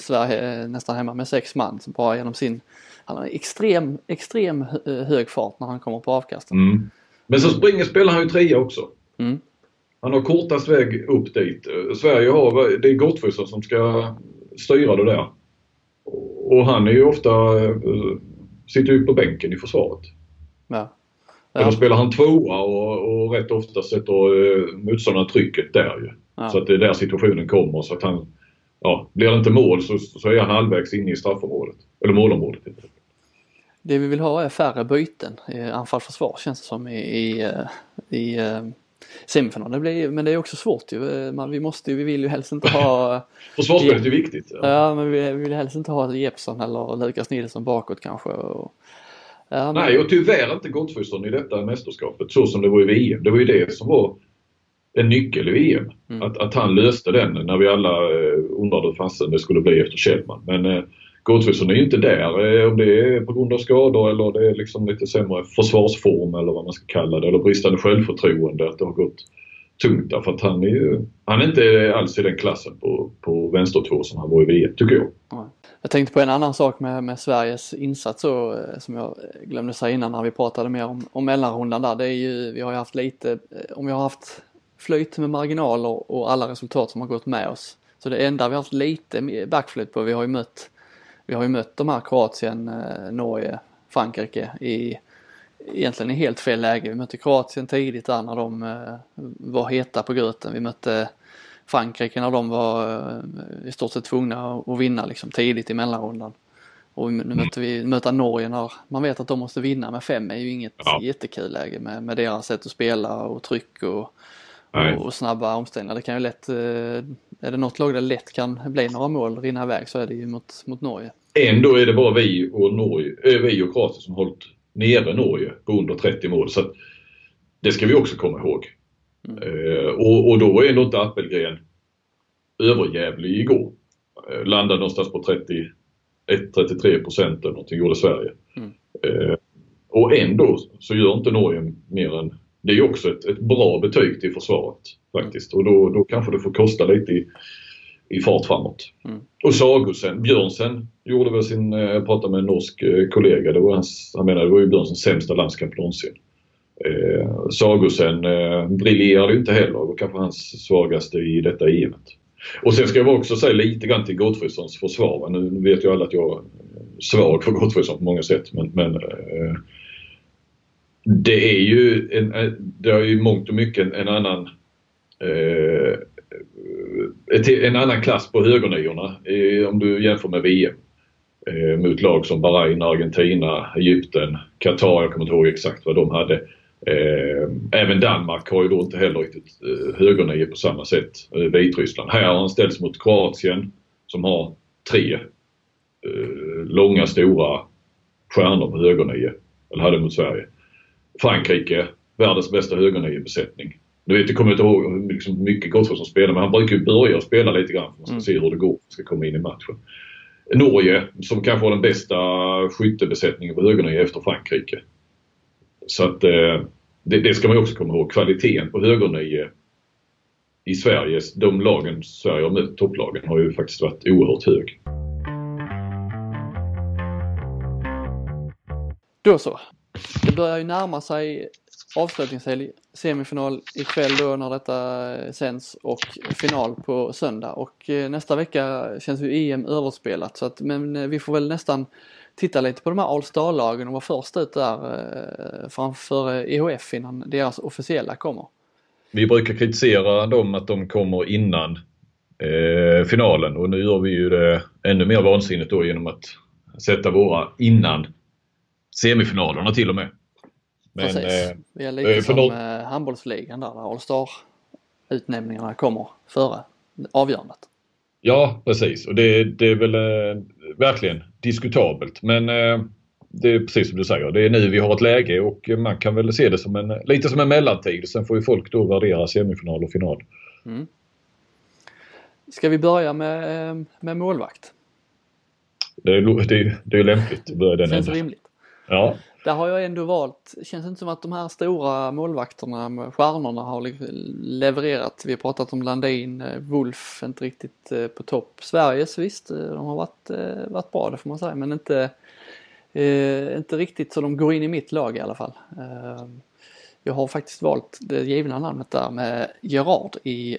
[SPEAKER 2] Sverige är nästan hemma med sex man bara genom sin han har extrem, extrem hög fart när han kommer på avkasten.
[SPEAKER 1] Mm. Men så springer spelar han ju trea också. Mm. Han har kortast väg upp dit. Sverige har, det är Gottfridsson som ska styra det där. Och han är ju ofta, eh, sitter ju på bänken i försvaret. Ja. Ja. Eller spelar han tvåa och, och rätt ofta sätter eh, motståndaren trycket där ju. Ja. Så att det är där situationen kommer så att han, ja, blir det inte mål så, så är han halvvägs inne i straffområdet. Eller målområdet.
[SPEAKER 2] Det vi vill ha är färre byten anfall-försvar känns det som i, i, eh, i semifinal. Det blir, men det är också svårt ju. Man, vi, måste, vi vill ju helst inte ha...
[SPEAKER 1] Försvarsspelet är viktigt.
[SPEAKER 2] Ja. ja, men vi, vi vill helst inte ha Jeppsson eller Lukas Nilsson bakåt kanske. Och,
[SPEAKER 1] ja, men... Nej, och tyvärr inte Gottfridsson i detta mästerskapet så som det var i VM. Det var ju det som var en nyckel i VM. Mm. Att, att han löste den när vi alla eh, undrade hur fasen det skulle bli efter Kjellman. Men eh, Gottfridsson är ju inte där eh, om det är på grund av skador eller det är liksom lite sämre försvarsform eller vad man ska kalla det eller bristande självförtroende att det har gått tungt därför att han är ju, han är inte alls i den klassen på, på vänstertvå som han var i VM tycker jag.
[SPEAKER 2] Jag tänkte på en annan sak med, med Sveriges insats så, eh, som jag glömde säga innan när vi pratade mer om, om mellanrundan där. Det är ju, vi har ju haft lite, eh, om vi har haft flyt med marginaler och alla resultat som har gått med oss. Så det enda vi har haft lite backflyt på, vi har ju mött vi har ju mött de här Kroatien, eh, Norge, Frankrike i egentligen i helt fel läge. Vi mötte Kroatien tidigt där när de eh, var heta på gröten. Vi mötte Frankrike när de var eh, i stort sett tvungna att vinna liksom tidigt i mellanrundan. Och nu möter vi möter Norge när man vet att de måste vinna med fem är ju inget ja. jättekul läge med, med deras sätt att spela och tryck och, och, och, snabba omställningar. Det kan ju lätt, är det något lag där lätt kan bli några mål rinna iväg så är det ju mot, mot Norge.
[SPEAKER 1] Ändå är det bara vi och, Norge, vi och Kroatien som hållit nere Norge på under 30 mål. Så det ska vi också komma ihåg. Mm. Uh, och, och, då är ändå inte Appelgren överjävlig igår. Uh, landade någonstans på 31-33 procent eller någonting gjorde Sverige. Mm. Uh, och ändå så gör inte Norge mer än det är också ett, ett bra betyg till försvaret faktiskt. Och då, då kanske det får kosta lite i, i fart framåt. Mm. Och Sagosen, Björnsen gjorde väl sin, jag eh, pratade med en norsk eh, kollega, det var hans, han menade det var ju Björnsens sämsta landskamp någonsin. Eh, Sagosen eh, briljerade inte heller, det var kanske hans svagaste i detta EMet. Och sen ska jag också säga lite grann till Gottfridssons försvar. Nu vet ju alla att jag är svag för Gottfridsson på många sätt men, men eh, det är ju en, det är ju mångt och mycket en, en annan eh, Eh, en annan klass på högerniorna om du jämför med VM. Eh, mot lag som Bahrain, Argentina, Egypten, Qatar. Jag kommer inte ihåg exakt vad de hade. Eh, även Danmark har ju då inte heller riktigt eh, högernio på samma sätt. Eh, Vitryssland. Här har han ställts mot Kroatien som har tre eh, långa stora stjärnor på högernio. Eller hade mot Sverige. Frankrike, världens bästa högernio-besättning. Nu vet jag kommer inte ihåg liksom, mycket Gottfridsson som spelar men han brukar ju börja spela lite grann för man ska
[SPEAKER 2] Mm.
[SPEAKER 1] se hur det går. Ska komma in i matchen. Norge som kanske har den bästa skyttebesättningen på högernie efter Frankrike. Så att eh, det, det ska man ju också komma ihåg. Kvaliteten på högernie i Sverige, de lagen Sverige har mött, topplagen, har ju faktiskt varit oerhört hög.
[SPEAKER 2] Då så. Det börjar ju närma sig avslutningshelg, semifinal ikväll då när detta eh, sänds och final på söndag och eh, nästa vecka känns ju EM överspelat så att men eh, vi får väl nästan titta lite på de här All Star-lagen och vara först ut där framför EHF innan deras officiella kommer.
[SPEAKER 1] Vi brukar kritisera dem att de kommer innan eh, finalen och nu gör vi ju det ännu mer vansinnigt då genom att sätta våra innan semifinalerna till och med. Men
[SPEAKER 2] Precis.
[SPEAKER 1] eh,
[SPEAKER 2] Vi är lite
[SPEAKER 1] eh,
[SPEAKER 2] som
[SPEAKER 1] någon-
[SPEAKER 2] eh, handbollsligan där, där All Star utnämningarna kommer före avgörandet.
[SPEAKER 1] ja precis och det, det är väl eh, verkligen diskutabelt men eh, det är precis som du säger. Det är nu vi har ett läge och man kan väl se det som en, lite som en mellantid. Sen får ju folk då värdera semifinal och final.
[SPEAKER 2] Ska vi börja med, eh, med målvakt?
[SPEAKER 1] Det är, det, det är lämpligt att börja den
[SPEAKER 2] Känns rimligt.
[SPEAKER 1] Ja.
[SPEAKER 2] Där har jag ändå valt, känns inte som att de här stora målvakterna, med stjärnorna har levererat. Vi har pratat om Landin, eh, Wolf inte riktigt eh, på topp. Sveriges visst, eh, de har varit, varit bra det får man säga men inte, inte riktigt så de går in i mitt lag i alla fall. Jag har faktiskt valt det givna namnet där med Gerard i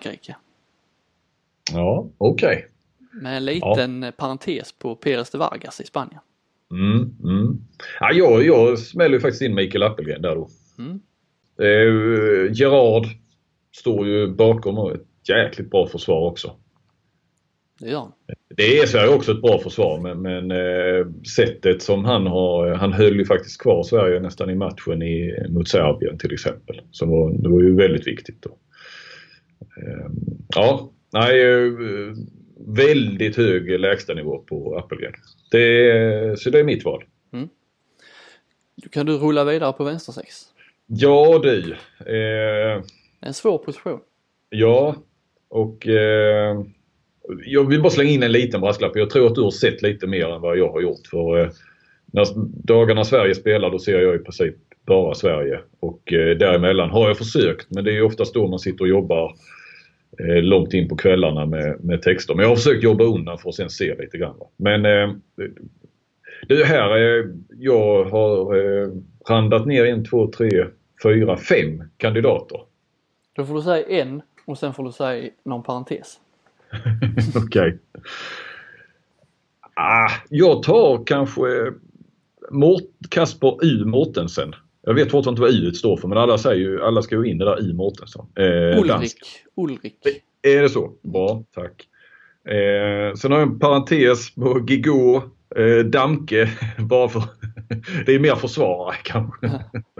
[SPEAKER 2] Frankrike.
[SPEAKER 1] Ja, okej.
[SPEAKER 2] Med en liten parentes på Perez de Vargas i Spanien.
[SPEAKER 1] Mm, mm. Ja, jag, jag smäller ju faktiskt in Mikael Appelgren där då.
[SPEAKER 2] Mm.
[SPEAKER 1] Eh, Gerard står ju bakom och ett jäkligt bra försvar också.
[SPEAKER 2] Det gör han.
[SPEAKER 1] Det är Sverige också ett bra försvar men, men eh, sättet som han har, han höll ju faktiskt kvar Sverige nästan i matchen i, mot Serbien till exempel. Så var, det var ju väldigt viktigt då. Eh, ja, nej, eh, väldigt hög lägstanivå på Appelgren. Det, så det är mitt val.
[SPEAKER 2] Då kan du rulla vidare på vänstersex.
[SPEAKER 1] Ja du. Eh,
[SPEAKER 2] En svår position.
[SPEAKER 1] ja, och eh, jag vill bara slänga in en liten brasklapp. Jag tror att du har sett lite mer än vad jag har gjort. För eh, när dagarna Sverige spelar då ser jag i princip bara Sverige. Och eh, däremellan har jag försökt men det är oftast då man sitter och jobbar eh, långt in på kvällarna med, med texter. Men jag har försökt jobba undan för att sen se lite grann. Va? Men eh, det här, eh, jag har eh, randat ner en, två, tre, fyra, fem kandidater.
[SPEAKER 2] Då får du säga en och sen får du säga någon parentes.
[SPEAKER 1] Okej. Ah, jag tar kanske Mort Kasper U Mortensen. Jag vet fortfarande inte vad U står för men alla säger ju, alla ska ju in det där I Mortensson. Eh, dansk.
[SPEAKER 2] Ulrik. Ulrik.
[SPEAKER 1] Är det så? Bra, tack. Eh, sen har jag en parentes på Gigo, eh, Damke, bara för det är mer försvarare kanske.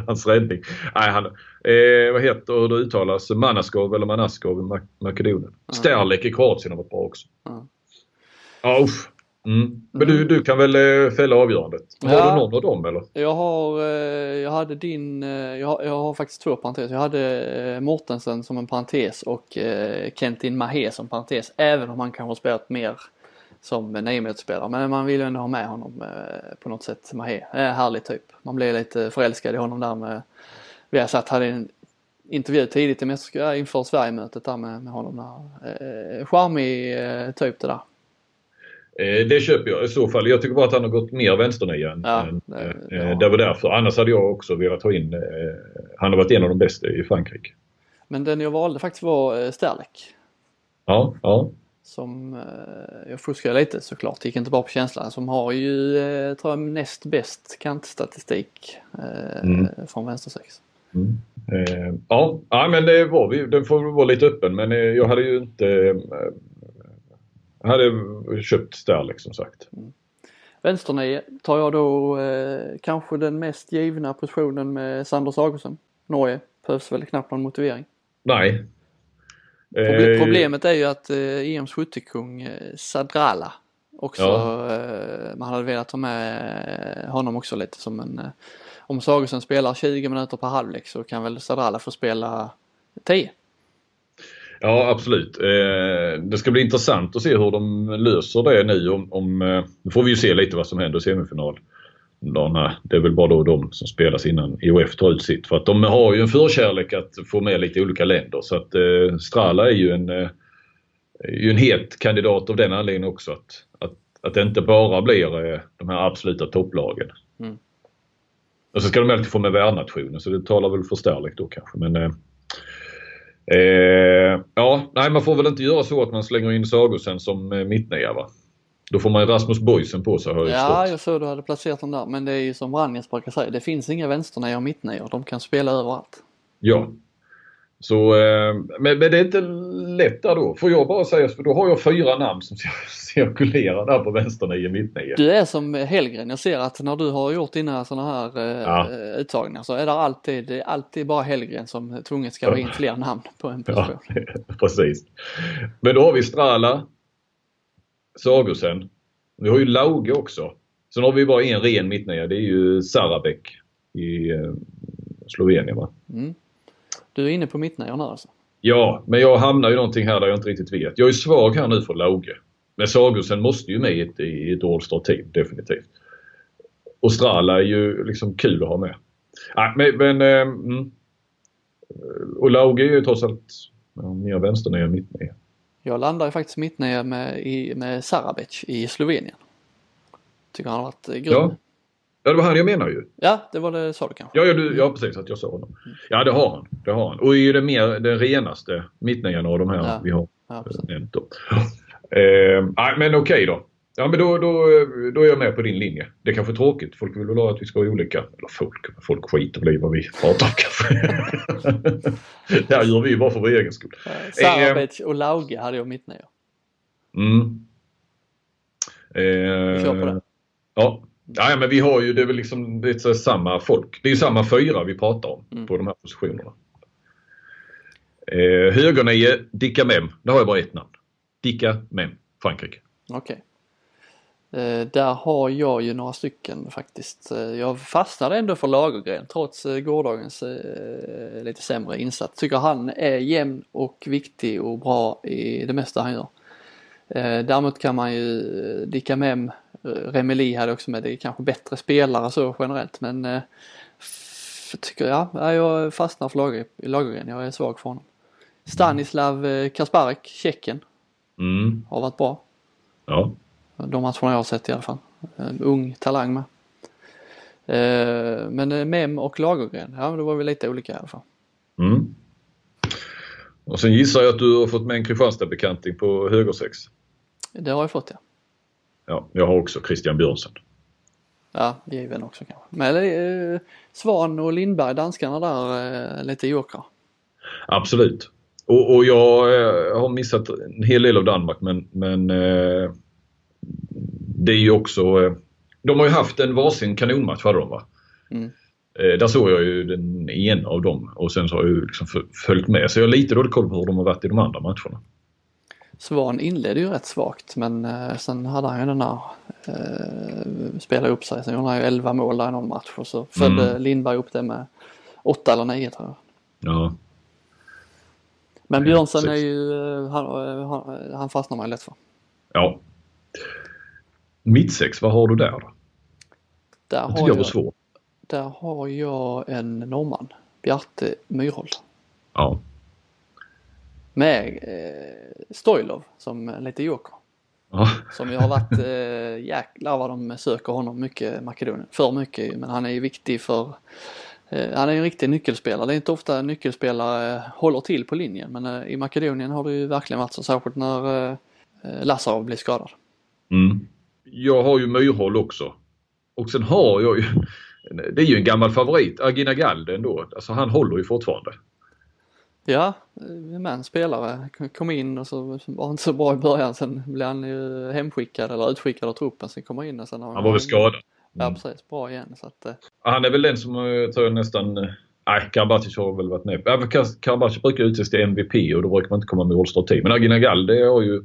[SPEAKER 1] Hans räddning. Nej, han, eh, vad heter hur det uttalas? Manaskov eller Manaskov i Mak- Makedonien. Sterlek i Kroatien har varit bra också.
[SPEAKER 2] Ja.
[SPEAKER 1] Ja, usch. Mm. Men du, du kan väl eh, fälla avgörandet? Har
[SPEAKER 2] Ja.
[SPEAKER 1] du någon av dem eller?
[SPEAKER 2] Jag har, eh, jag hade din, eh, jag, har- jag har faktiskt två parenteser. Jag hade Mortensen som en parentes och Kentin Mahé som parentes. Även om han kanske har spelat mer som niometersspelare. Men man vill ju ändå ha med honom på något sätt. Mahé, är härlig typ. Man blir lite förälskad i honom där med, vi har satt, hade en intervju tidigt i inför Sverigemötet där med, med honom där. Charmig typ det där.
[SPEAKER 1] Eh, det köper jag i så fall. Jag tycker bara att han har gått mer vänsternia än,
[SPEAKER 2] Ja, det
[SPEAKER 1] eh,
[SPEAKER 2] har han.
[SPEAKER 1] det var därför. Annars hade jag också velat ha in, eh, han har varit en av de bästa i Frankrike.
[SPEAKER 2] Men den jag valde faktiskt var eh, Sterlek.
[SPEAKER 1] Ja, ja.
[SPEAKER 2] som, eh, jag fuskar lite såklart, gick inte bara på känslan, som har ju, eh, tror jag, näst bäst kantstatistik eh,
[SPEAKER 1] Mm.
[SPEAKER 2] från vänstersex.
[SPEAKER 1] Mm. Eh, ja, ja, men det var vi. Den får vara lite öppen men eh, jag hade ju inte... Jag hade köpt Sterling som sagt.
[SPEAKER 2] Vänsternio tar jag då eh, kanske den mest givna positionen med Sander Sagosen. Norge, behövs väl knappt någon motivering.
[SPEAKER 1] Nej.
[SPEAKER 2] Proble-
[SPEAKER 1] Eh,
[SPEAKER 2] Problemet är ju att eh, EMs skyttekung eh, Sadrala också,
[SPEAKER 1] Ja.
[SPEAKER 2] eh, man hade velat ha med eh, honom också lite som en, eh, om Sagosen spelar 20 minuter per halvlek så kan väl Sadrala få spela 10.
[SPEAKER 1] Ja absolut. Eh, det ska bli intressant att se hur de löser det nu. Om, om, eh, nu får vi ju se lite vad som händer i semifinal. Dagarna. Det är väl bara då de som spelas innan IOF tar ut sitt. För att de har ju en förkärlek att få med lite olika länder. Så att eh, Strala är ju en, eh, ju en het kandidat av den anledningen också. Att, att, att det inte bara blir eh, de här absoluta topplagen.
[SPEAKER 2] Mm.
[SPEAKER 1] Och så ska de alltid få med värdnationen så det talar väl för Sterling då kanske. Men, eh, ja, nej man får väl inte göra så att man slänger in Sagosen som eh, mittnia va? Då får man ju Rasmus Boysen på sig har jag
[SPEAKER 2] Ja,
[SPEAKER 1] förstått.
[SPEAKER 2] jag såg du hade placerat den där men det är ju som Vranjes brukar säga, det finns inga vänsternior och mittnior, de kan spela överallt.
[SPEAKER 1] Ja. Så, eh, men, men det är inte lätt där då. Får jag bara säga, för då har jag fyra namn som cirkulerar där på vänsternia, mittnia.
[SPEAKER 2] Du är som Hellgren, jag ser att när du har gjort dina sådana här eh,
[SPEAKER 1] Ja.
[SPEAKER 2] uttagningar så är det alltid, alltid bara Hellgren som tvunget ska vara in fler namn på en
[SPEAKER 1] Ja,
[SPEAKER 2] position.
[SPEAKER 1] precis. Men då har vi Strala, Sagosen. Vi har ju Lauge också. Sen har vi bara en ren mittnia. Det är ju Sarabek i eh, Slovenien va?
[SPEAKER 2] Mm. Du är inne på mittnior nu alltså?
[SPEAKER 1] Ja, men jag hamnar ju någonting här där jag inte riktigt vet. Jag är svag här nu för Lauge. Men Sagosen måste ju med i ett, i ett All-Star-team, definitivt. Och Strala är ju liksom kul att ha med. Nej, men, men eh, mm. Och Lauge är ju trots allt ja, mer vänsternia än mittnia.
[SPEAKER 2] Jag landar ju faktiskt mittnia med, i, med Sarabec i Slovenien. Tycker han har varit eh, grym.
[SPEAKER 1] Ja. Ja, det var han jag menar ju.
[SPEAKER 2] Ja, det var det sa du kanske?
[SPEAKER 1] Ja, ja, du, ja precis att jag sa honom. Ja, det har han. Det har han. Och är ju det mer den renaste mittnian av de här
[SPEAKER 2] Ja.
[SPEAKER 1] vi har
[SPEAKER 2] Ja, precis.
[SPEAKER 1] nämnt då. Eh, men okej då. Ja, men då, då, då är jag med på din linje. Det är kanske är tråkigt. Folk vill väl ha att vi ska vara olika. Eller folk, folk skiter väl i vad vi pratar om kanske. det här gör vi ju bara för vår egen skull.
[SPEAKER 2] Sarabec och Lauge hade jag mittnior.
[SPEAKER 1] Mm. Eh,
[SPEAKER 2] kör på det.
[SPEAKER 1] Ja. Ja, men vi har ju, det är väl liksom det är samma folk. Det är ju samma fyra vi pratar om
[SPEAKER 2] Mm.
[SPEAKER 1] på de här positionerna. Eh, Högernio, Dicka Mem. Där har jag bara ett namn. Dicka Mem, Frankrike.
[SPEAKER 2] Okej. Eh, där har jag ju några stycken faktiskt. Eh, jag fastnade ändå för Lagergren trots eh, gårdagens eh, lite sämre insats. Tycker han är jämn och viktig och bra i det mesta han gör. Eh, däremot kan man ju eh, Dicka Mem, Remeli hade också med, det är kanske bättre spelare så generellt men eh, tycker jag, ja, jag fastnar för Lager, Lagergren, jag är svag för honom. Stanislav eh, Kasparek, Tjeckien,
[SPEAKER 1] Mm.
[SPEAKER 2] har varit bra.
[SPEAKER 1] Ja.
[SPEAKER 2] De matcherna jag har sett i alla fall. En ung talang med. Eh, Men eh, Mem och Lagergren, ja men då var vi lite olika i alla fall.
[SPEAKER 1] Mm. Och sen gissar jag att du har fått med en Kristianstad-bekanting på högersex.
[SPEAKER 2] Det har jag fått ja.
[SPEAKER 1] Ja, jag har också Christian Björnsen.
[SPEAKER 2] Ja, given också kanske. Men eh, Svan och Lindberg, danskarna där, eh, lite jokrar.
[SPEAKER 1] Absolut. Och, och jag eh, har missat en hel del av Danmark men, men eh, det är ju också... Eh, de har ju haft en varsin kanonmatch hade de va?
[SPEAKER 2] Mm.
[SPEAKER 1] Eh, där såg jag ju den ena av dem och sen så har jag ju liksom följt med. Så jag har lite dålig koll på hur de har varit i de andra matcherna.
[SPEAKER 2] Svan inledde ju rätt svagt men eh, sen hade han ju den här eh, spela upp sig. Sen gjorde han ju 11 mål där i någon match och så följde
[SPEAKER 1] Mm.
[SPEAKER 2] Lindberg upp det med 8 eller 9 tror jag.
[SPEAKER 1] Ja.
[SPEAKER 2] Men Björnsen är
[SPEAKER 1] precis.
[SPEAKER 2] ju, eh, han, eh, han, han fastnar man ju lätt för.
[SPEAKER 1] ja. Mittsex, vad har du där då?
[SPEAKER 2] Där har
[SPEAKER 1] tycker jag var
[SPEAKER 2] jag,
[SPEAKER 1] svårt.
[SPEAKER 2] där har jag en norrman, Bjarte Myrhold.
[SPEAKER 1] Ja.
[SPEAKER 2] Med eh, Stoilov som lite joker.
[SPEAKER 1] ja.
[SPEAKER 2] Som ju har varit, eh, jäklar vad de söker honom mycket Makedonien. För mycket men han är ju viktig för eh, han är en riktig nyckelspelare. Det är inte ofta nyckelspelare håller till på linjen men eh, i Makedonien har det ju verkligen varit så. Särskilt när eh, eh, Lazarov blir skadad.
[SPEAKER 1] Mm. Jag har ju Myrhåll också. Och sen har jag ju, det är ju en gammal favorit, Agina Galde ändå. Alltså han håller ju fortfarande.
[SPEAKER 2] Ja, eh, men spelare kom in och så var han inte så bra i början. Sen blev han ju hemskickad eller utskickad av truppen. Sen kom han in och sen har
[SPEAKER 1] Han var väl skadad.
[SPEAKER 2] Ja
[SPEAKER 1] Mm.
[SPEAKER 2] precis, bra igen. Så att, eh,
[SPEAKER 1] Han är väl den som eh, tror jag nästan... eh, Nej, Karabatic har väl varit med. Karabatic brukar utses till MVP och då brukar man inte komma med All-Star Team. Men Agina Galde har ju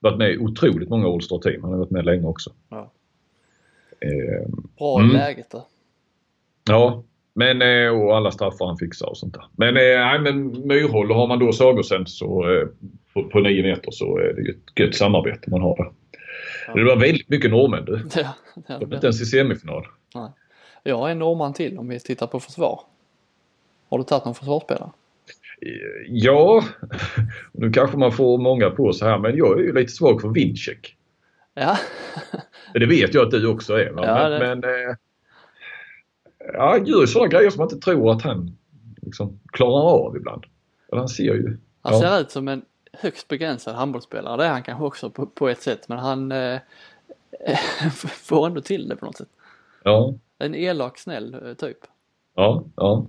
[SPEAKER 1] varit med i otroligt många All-Star Team. Han har varit med länge också.
[SPEAKER 2] Ja.
[SPEAKER 1] Eh,
[SPEAKER 2] bra
[SPEAKER 1] Mm.
[SPEAKER 2] läget där.
[SPEAKER 1] ja, men eh, och alla straffar han fixar och sånt där. Men, eh, nej, men Myrhåll, har man då Sagosen så eh, på, på 9 meter så är det ju ett gött samarbete man har där. Det var väldigt mycket norrmän du.
[SPEAKER 2] Ja, ja,
[SPEAKER 1] De är inte ens i semifinal.
[SPEAKER 2] Jag har en norrman till om vi tittar på försvar. Har du tagit någon försvarsspelare?
[SPEAKER 1] Ja, nu kanske man får många på sig här men jag är ju lite svag för Vincek.
[SPEAKER 2] Ja,
[SPEAKER 1] Det vet jag att du också är. Va?
[SPEAKER 2] Ja,
[SPEAKER 1] men,
[SPEAKER 2] det-
[SPEAKER 1] men eh, ja, gör ju sådana grejer som man inte tror att han liksom, klarar av ibland. Eller han ser ju.
[SPEAKER 2] han
[SPEAKER 1] Ja.
[SPEAKER 2] ser ut som en högst begränsad handbollsspelare. Det är han kanske också på, på ett sätt men han eh, får ändå till det på något sätt.
[SPEAKER 1] Ja,
[SPEAKER 2] En elak, snäll eh, typ.
[SPEAKER 1] ja, ja.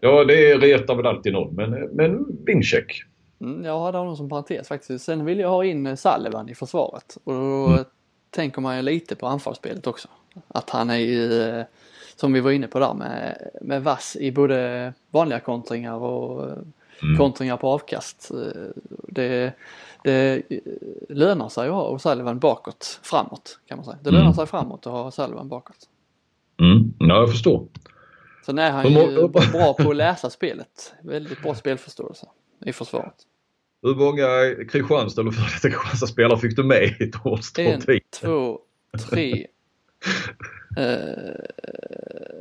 [SPEAKER 1] Ja, det retar väl alltid någon men, men Vincek.
[SPEAKER 2] Mm, jag hade honom som parentes faktiskt. Sen vill jag ha in eh, Sullivan i försvaret och då
[SPEAKER 1] Mm.
[SPEAKER 2] tänker man ju lite på anfallsspelet också. Att han är ju, eh, som vi var inne på där med, med vass i både vanliga kontringar och eh,
[SPEAKER 1] Mm.
[SPEAKER 2] kontringar på avkast. Eh, Det, det eh, lönar sig att ha Sullivan bakåt, framåt kan man säga. Det
[SPEAKER 1] Mm.
[SPEAKER 2] lönar sig framåt att ha Sullivan bakåt.
[SPEAKER 1] Mm, ja, jag förstår.
[SPEAKER 2] Sen är han ju bra på att läsa spelet. Väldigt bra spelförståelse i försvaret.
[SPEAKER 1] Hur många Kristianstad eller före detta Kristianstad-spelare fick du med i All-Star
[SPEAKER 2] En, två, tre. Eh,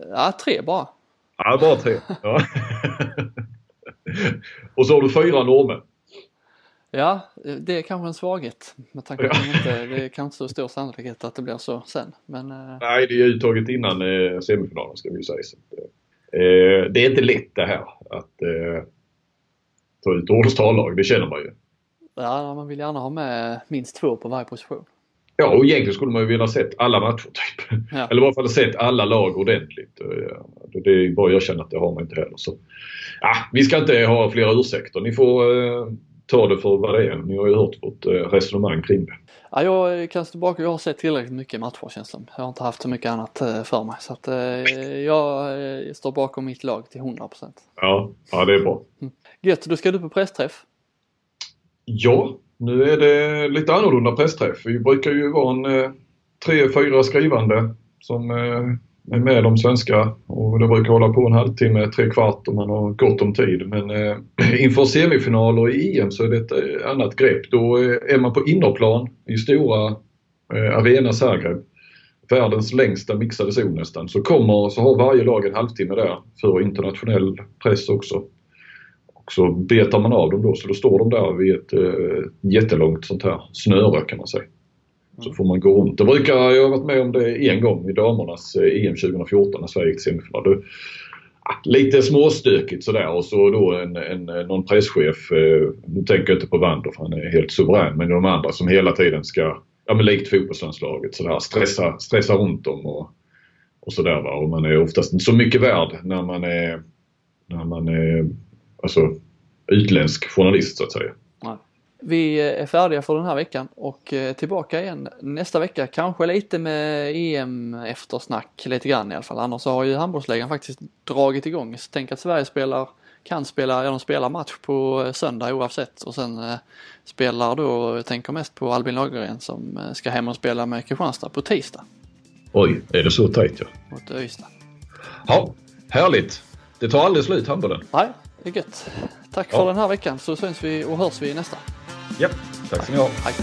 [SPEAKER 2] ja, tre bara.
[SPEAKER 1] Ja, bara tre. Ja. Och så har du fyra norrmän.
[SPEAKER 2] Ja, det är kanske en svaghet med tanke på att de inte, det är kanske så stor sannolikhet att det blir så sen. Men eh,
[SPEAKER 1] Nej, det är uttaget innan eh, semifinalen ska vi ju säga. Så, att, eh, det är inte lätt det här att eh, ta ut All-Star-lag, det känner man ju.
[SPEAKER 2] ja, man vill gärna ha med minst två på varje position.
[SPEAKER 1] Ja, och egentligen skulle man ju vilja sett alla matcher typ.
[SPEAKER 2] Ja.
[SPEAKER 1] Eller i alla fall sett alla lag ordentligt. Det är bara att erkänna att det har man inte heller. Så, ja, vi ska inte ha fler ursäkter. Ni får eh, ta det för vad det är. Ni har ju hört vårt eh, resonemang kring det.
[SPEAKER 2] Ja, jag kan stå tillbaka, jag har sett tillräckligt mycket matcher känns som. Jag har inte haft så mycket annat eh, för mig. Så att eh, jag eh, står bakom mitt lag till 100%.
[SPEAKER 1] Ja, ja det är bra.
[SPEAKER 2] Gött, då ska du på pressträff.
[SPEAKER 1] Ja, nu är det lite annorlunda pressträff. Vi brukar ju vara en eh, tre, fyra skrivande som eh, är med de svenska och det brukar hålla på en halvtimme, tre kvart om man har gott om tid. Men eh, inför semifinaler i EM så är det ett eh, annat grepp. Då eh, är man på innerplan i stora eh, Arena Zagreb. Världens längsta mixade zon nästan. Så kommer, så har varje lag en halvtimme där för internationell press också. Och så betar man av dem då så då står de där vid ett eh, jättelångt sånt här snöre kan man säga. Så får man gå runt. Det brukar, jag har varit med om det en gång i damernas eh, EM 2014 när Sverige gick till semifinal. Lite småstökigt sådär och så då en, en, någon presschef, eh, nu tänker jag inte på Wander för han är helt suverän, men de andra som hela tiden ska, ja men likt fotbollslandslaget sådär, stressa, stressa runt dem och, och sådär va. Och man är oftast inte så mycket värd när man är, när man är alltså, utländsk journalist så att säga.
[SPEAKER 2] Vi är färdiga för den här veckan och eh, tillbaka igen nästa vecka. Kanske lite med EM eftersnack lite grann i alla fall. Annars har ju handbollsligan faktiskt dragit igång. Så tänk att Sverige spelar, kan spela, ja de spelar match på eh, söndag oavsett och sen eh, spelar då, jag tänker mest på Albin Lagergren som eh, ska hem och spela med Kristianstad på tisdag
[SPEAKER 1] Oj, är det så tajt ja.
[SPEAKER 2] mot Ystad.
[SPEAKER 1] Ja, härligt. Det tar aldrig slut handbollen.
[SPEAKER 2] Nej, det är gött. Tack
[SPEAKER 1] Ja.
[SPEAKER 2] för den här veckan så syns vi och hörs vi nästa.
[SPEAKER 1] Ja, tack ni ha.
[SPEAKER 2] Hej.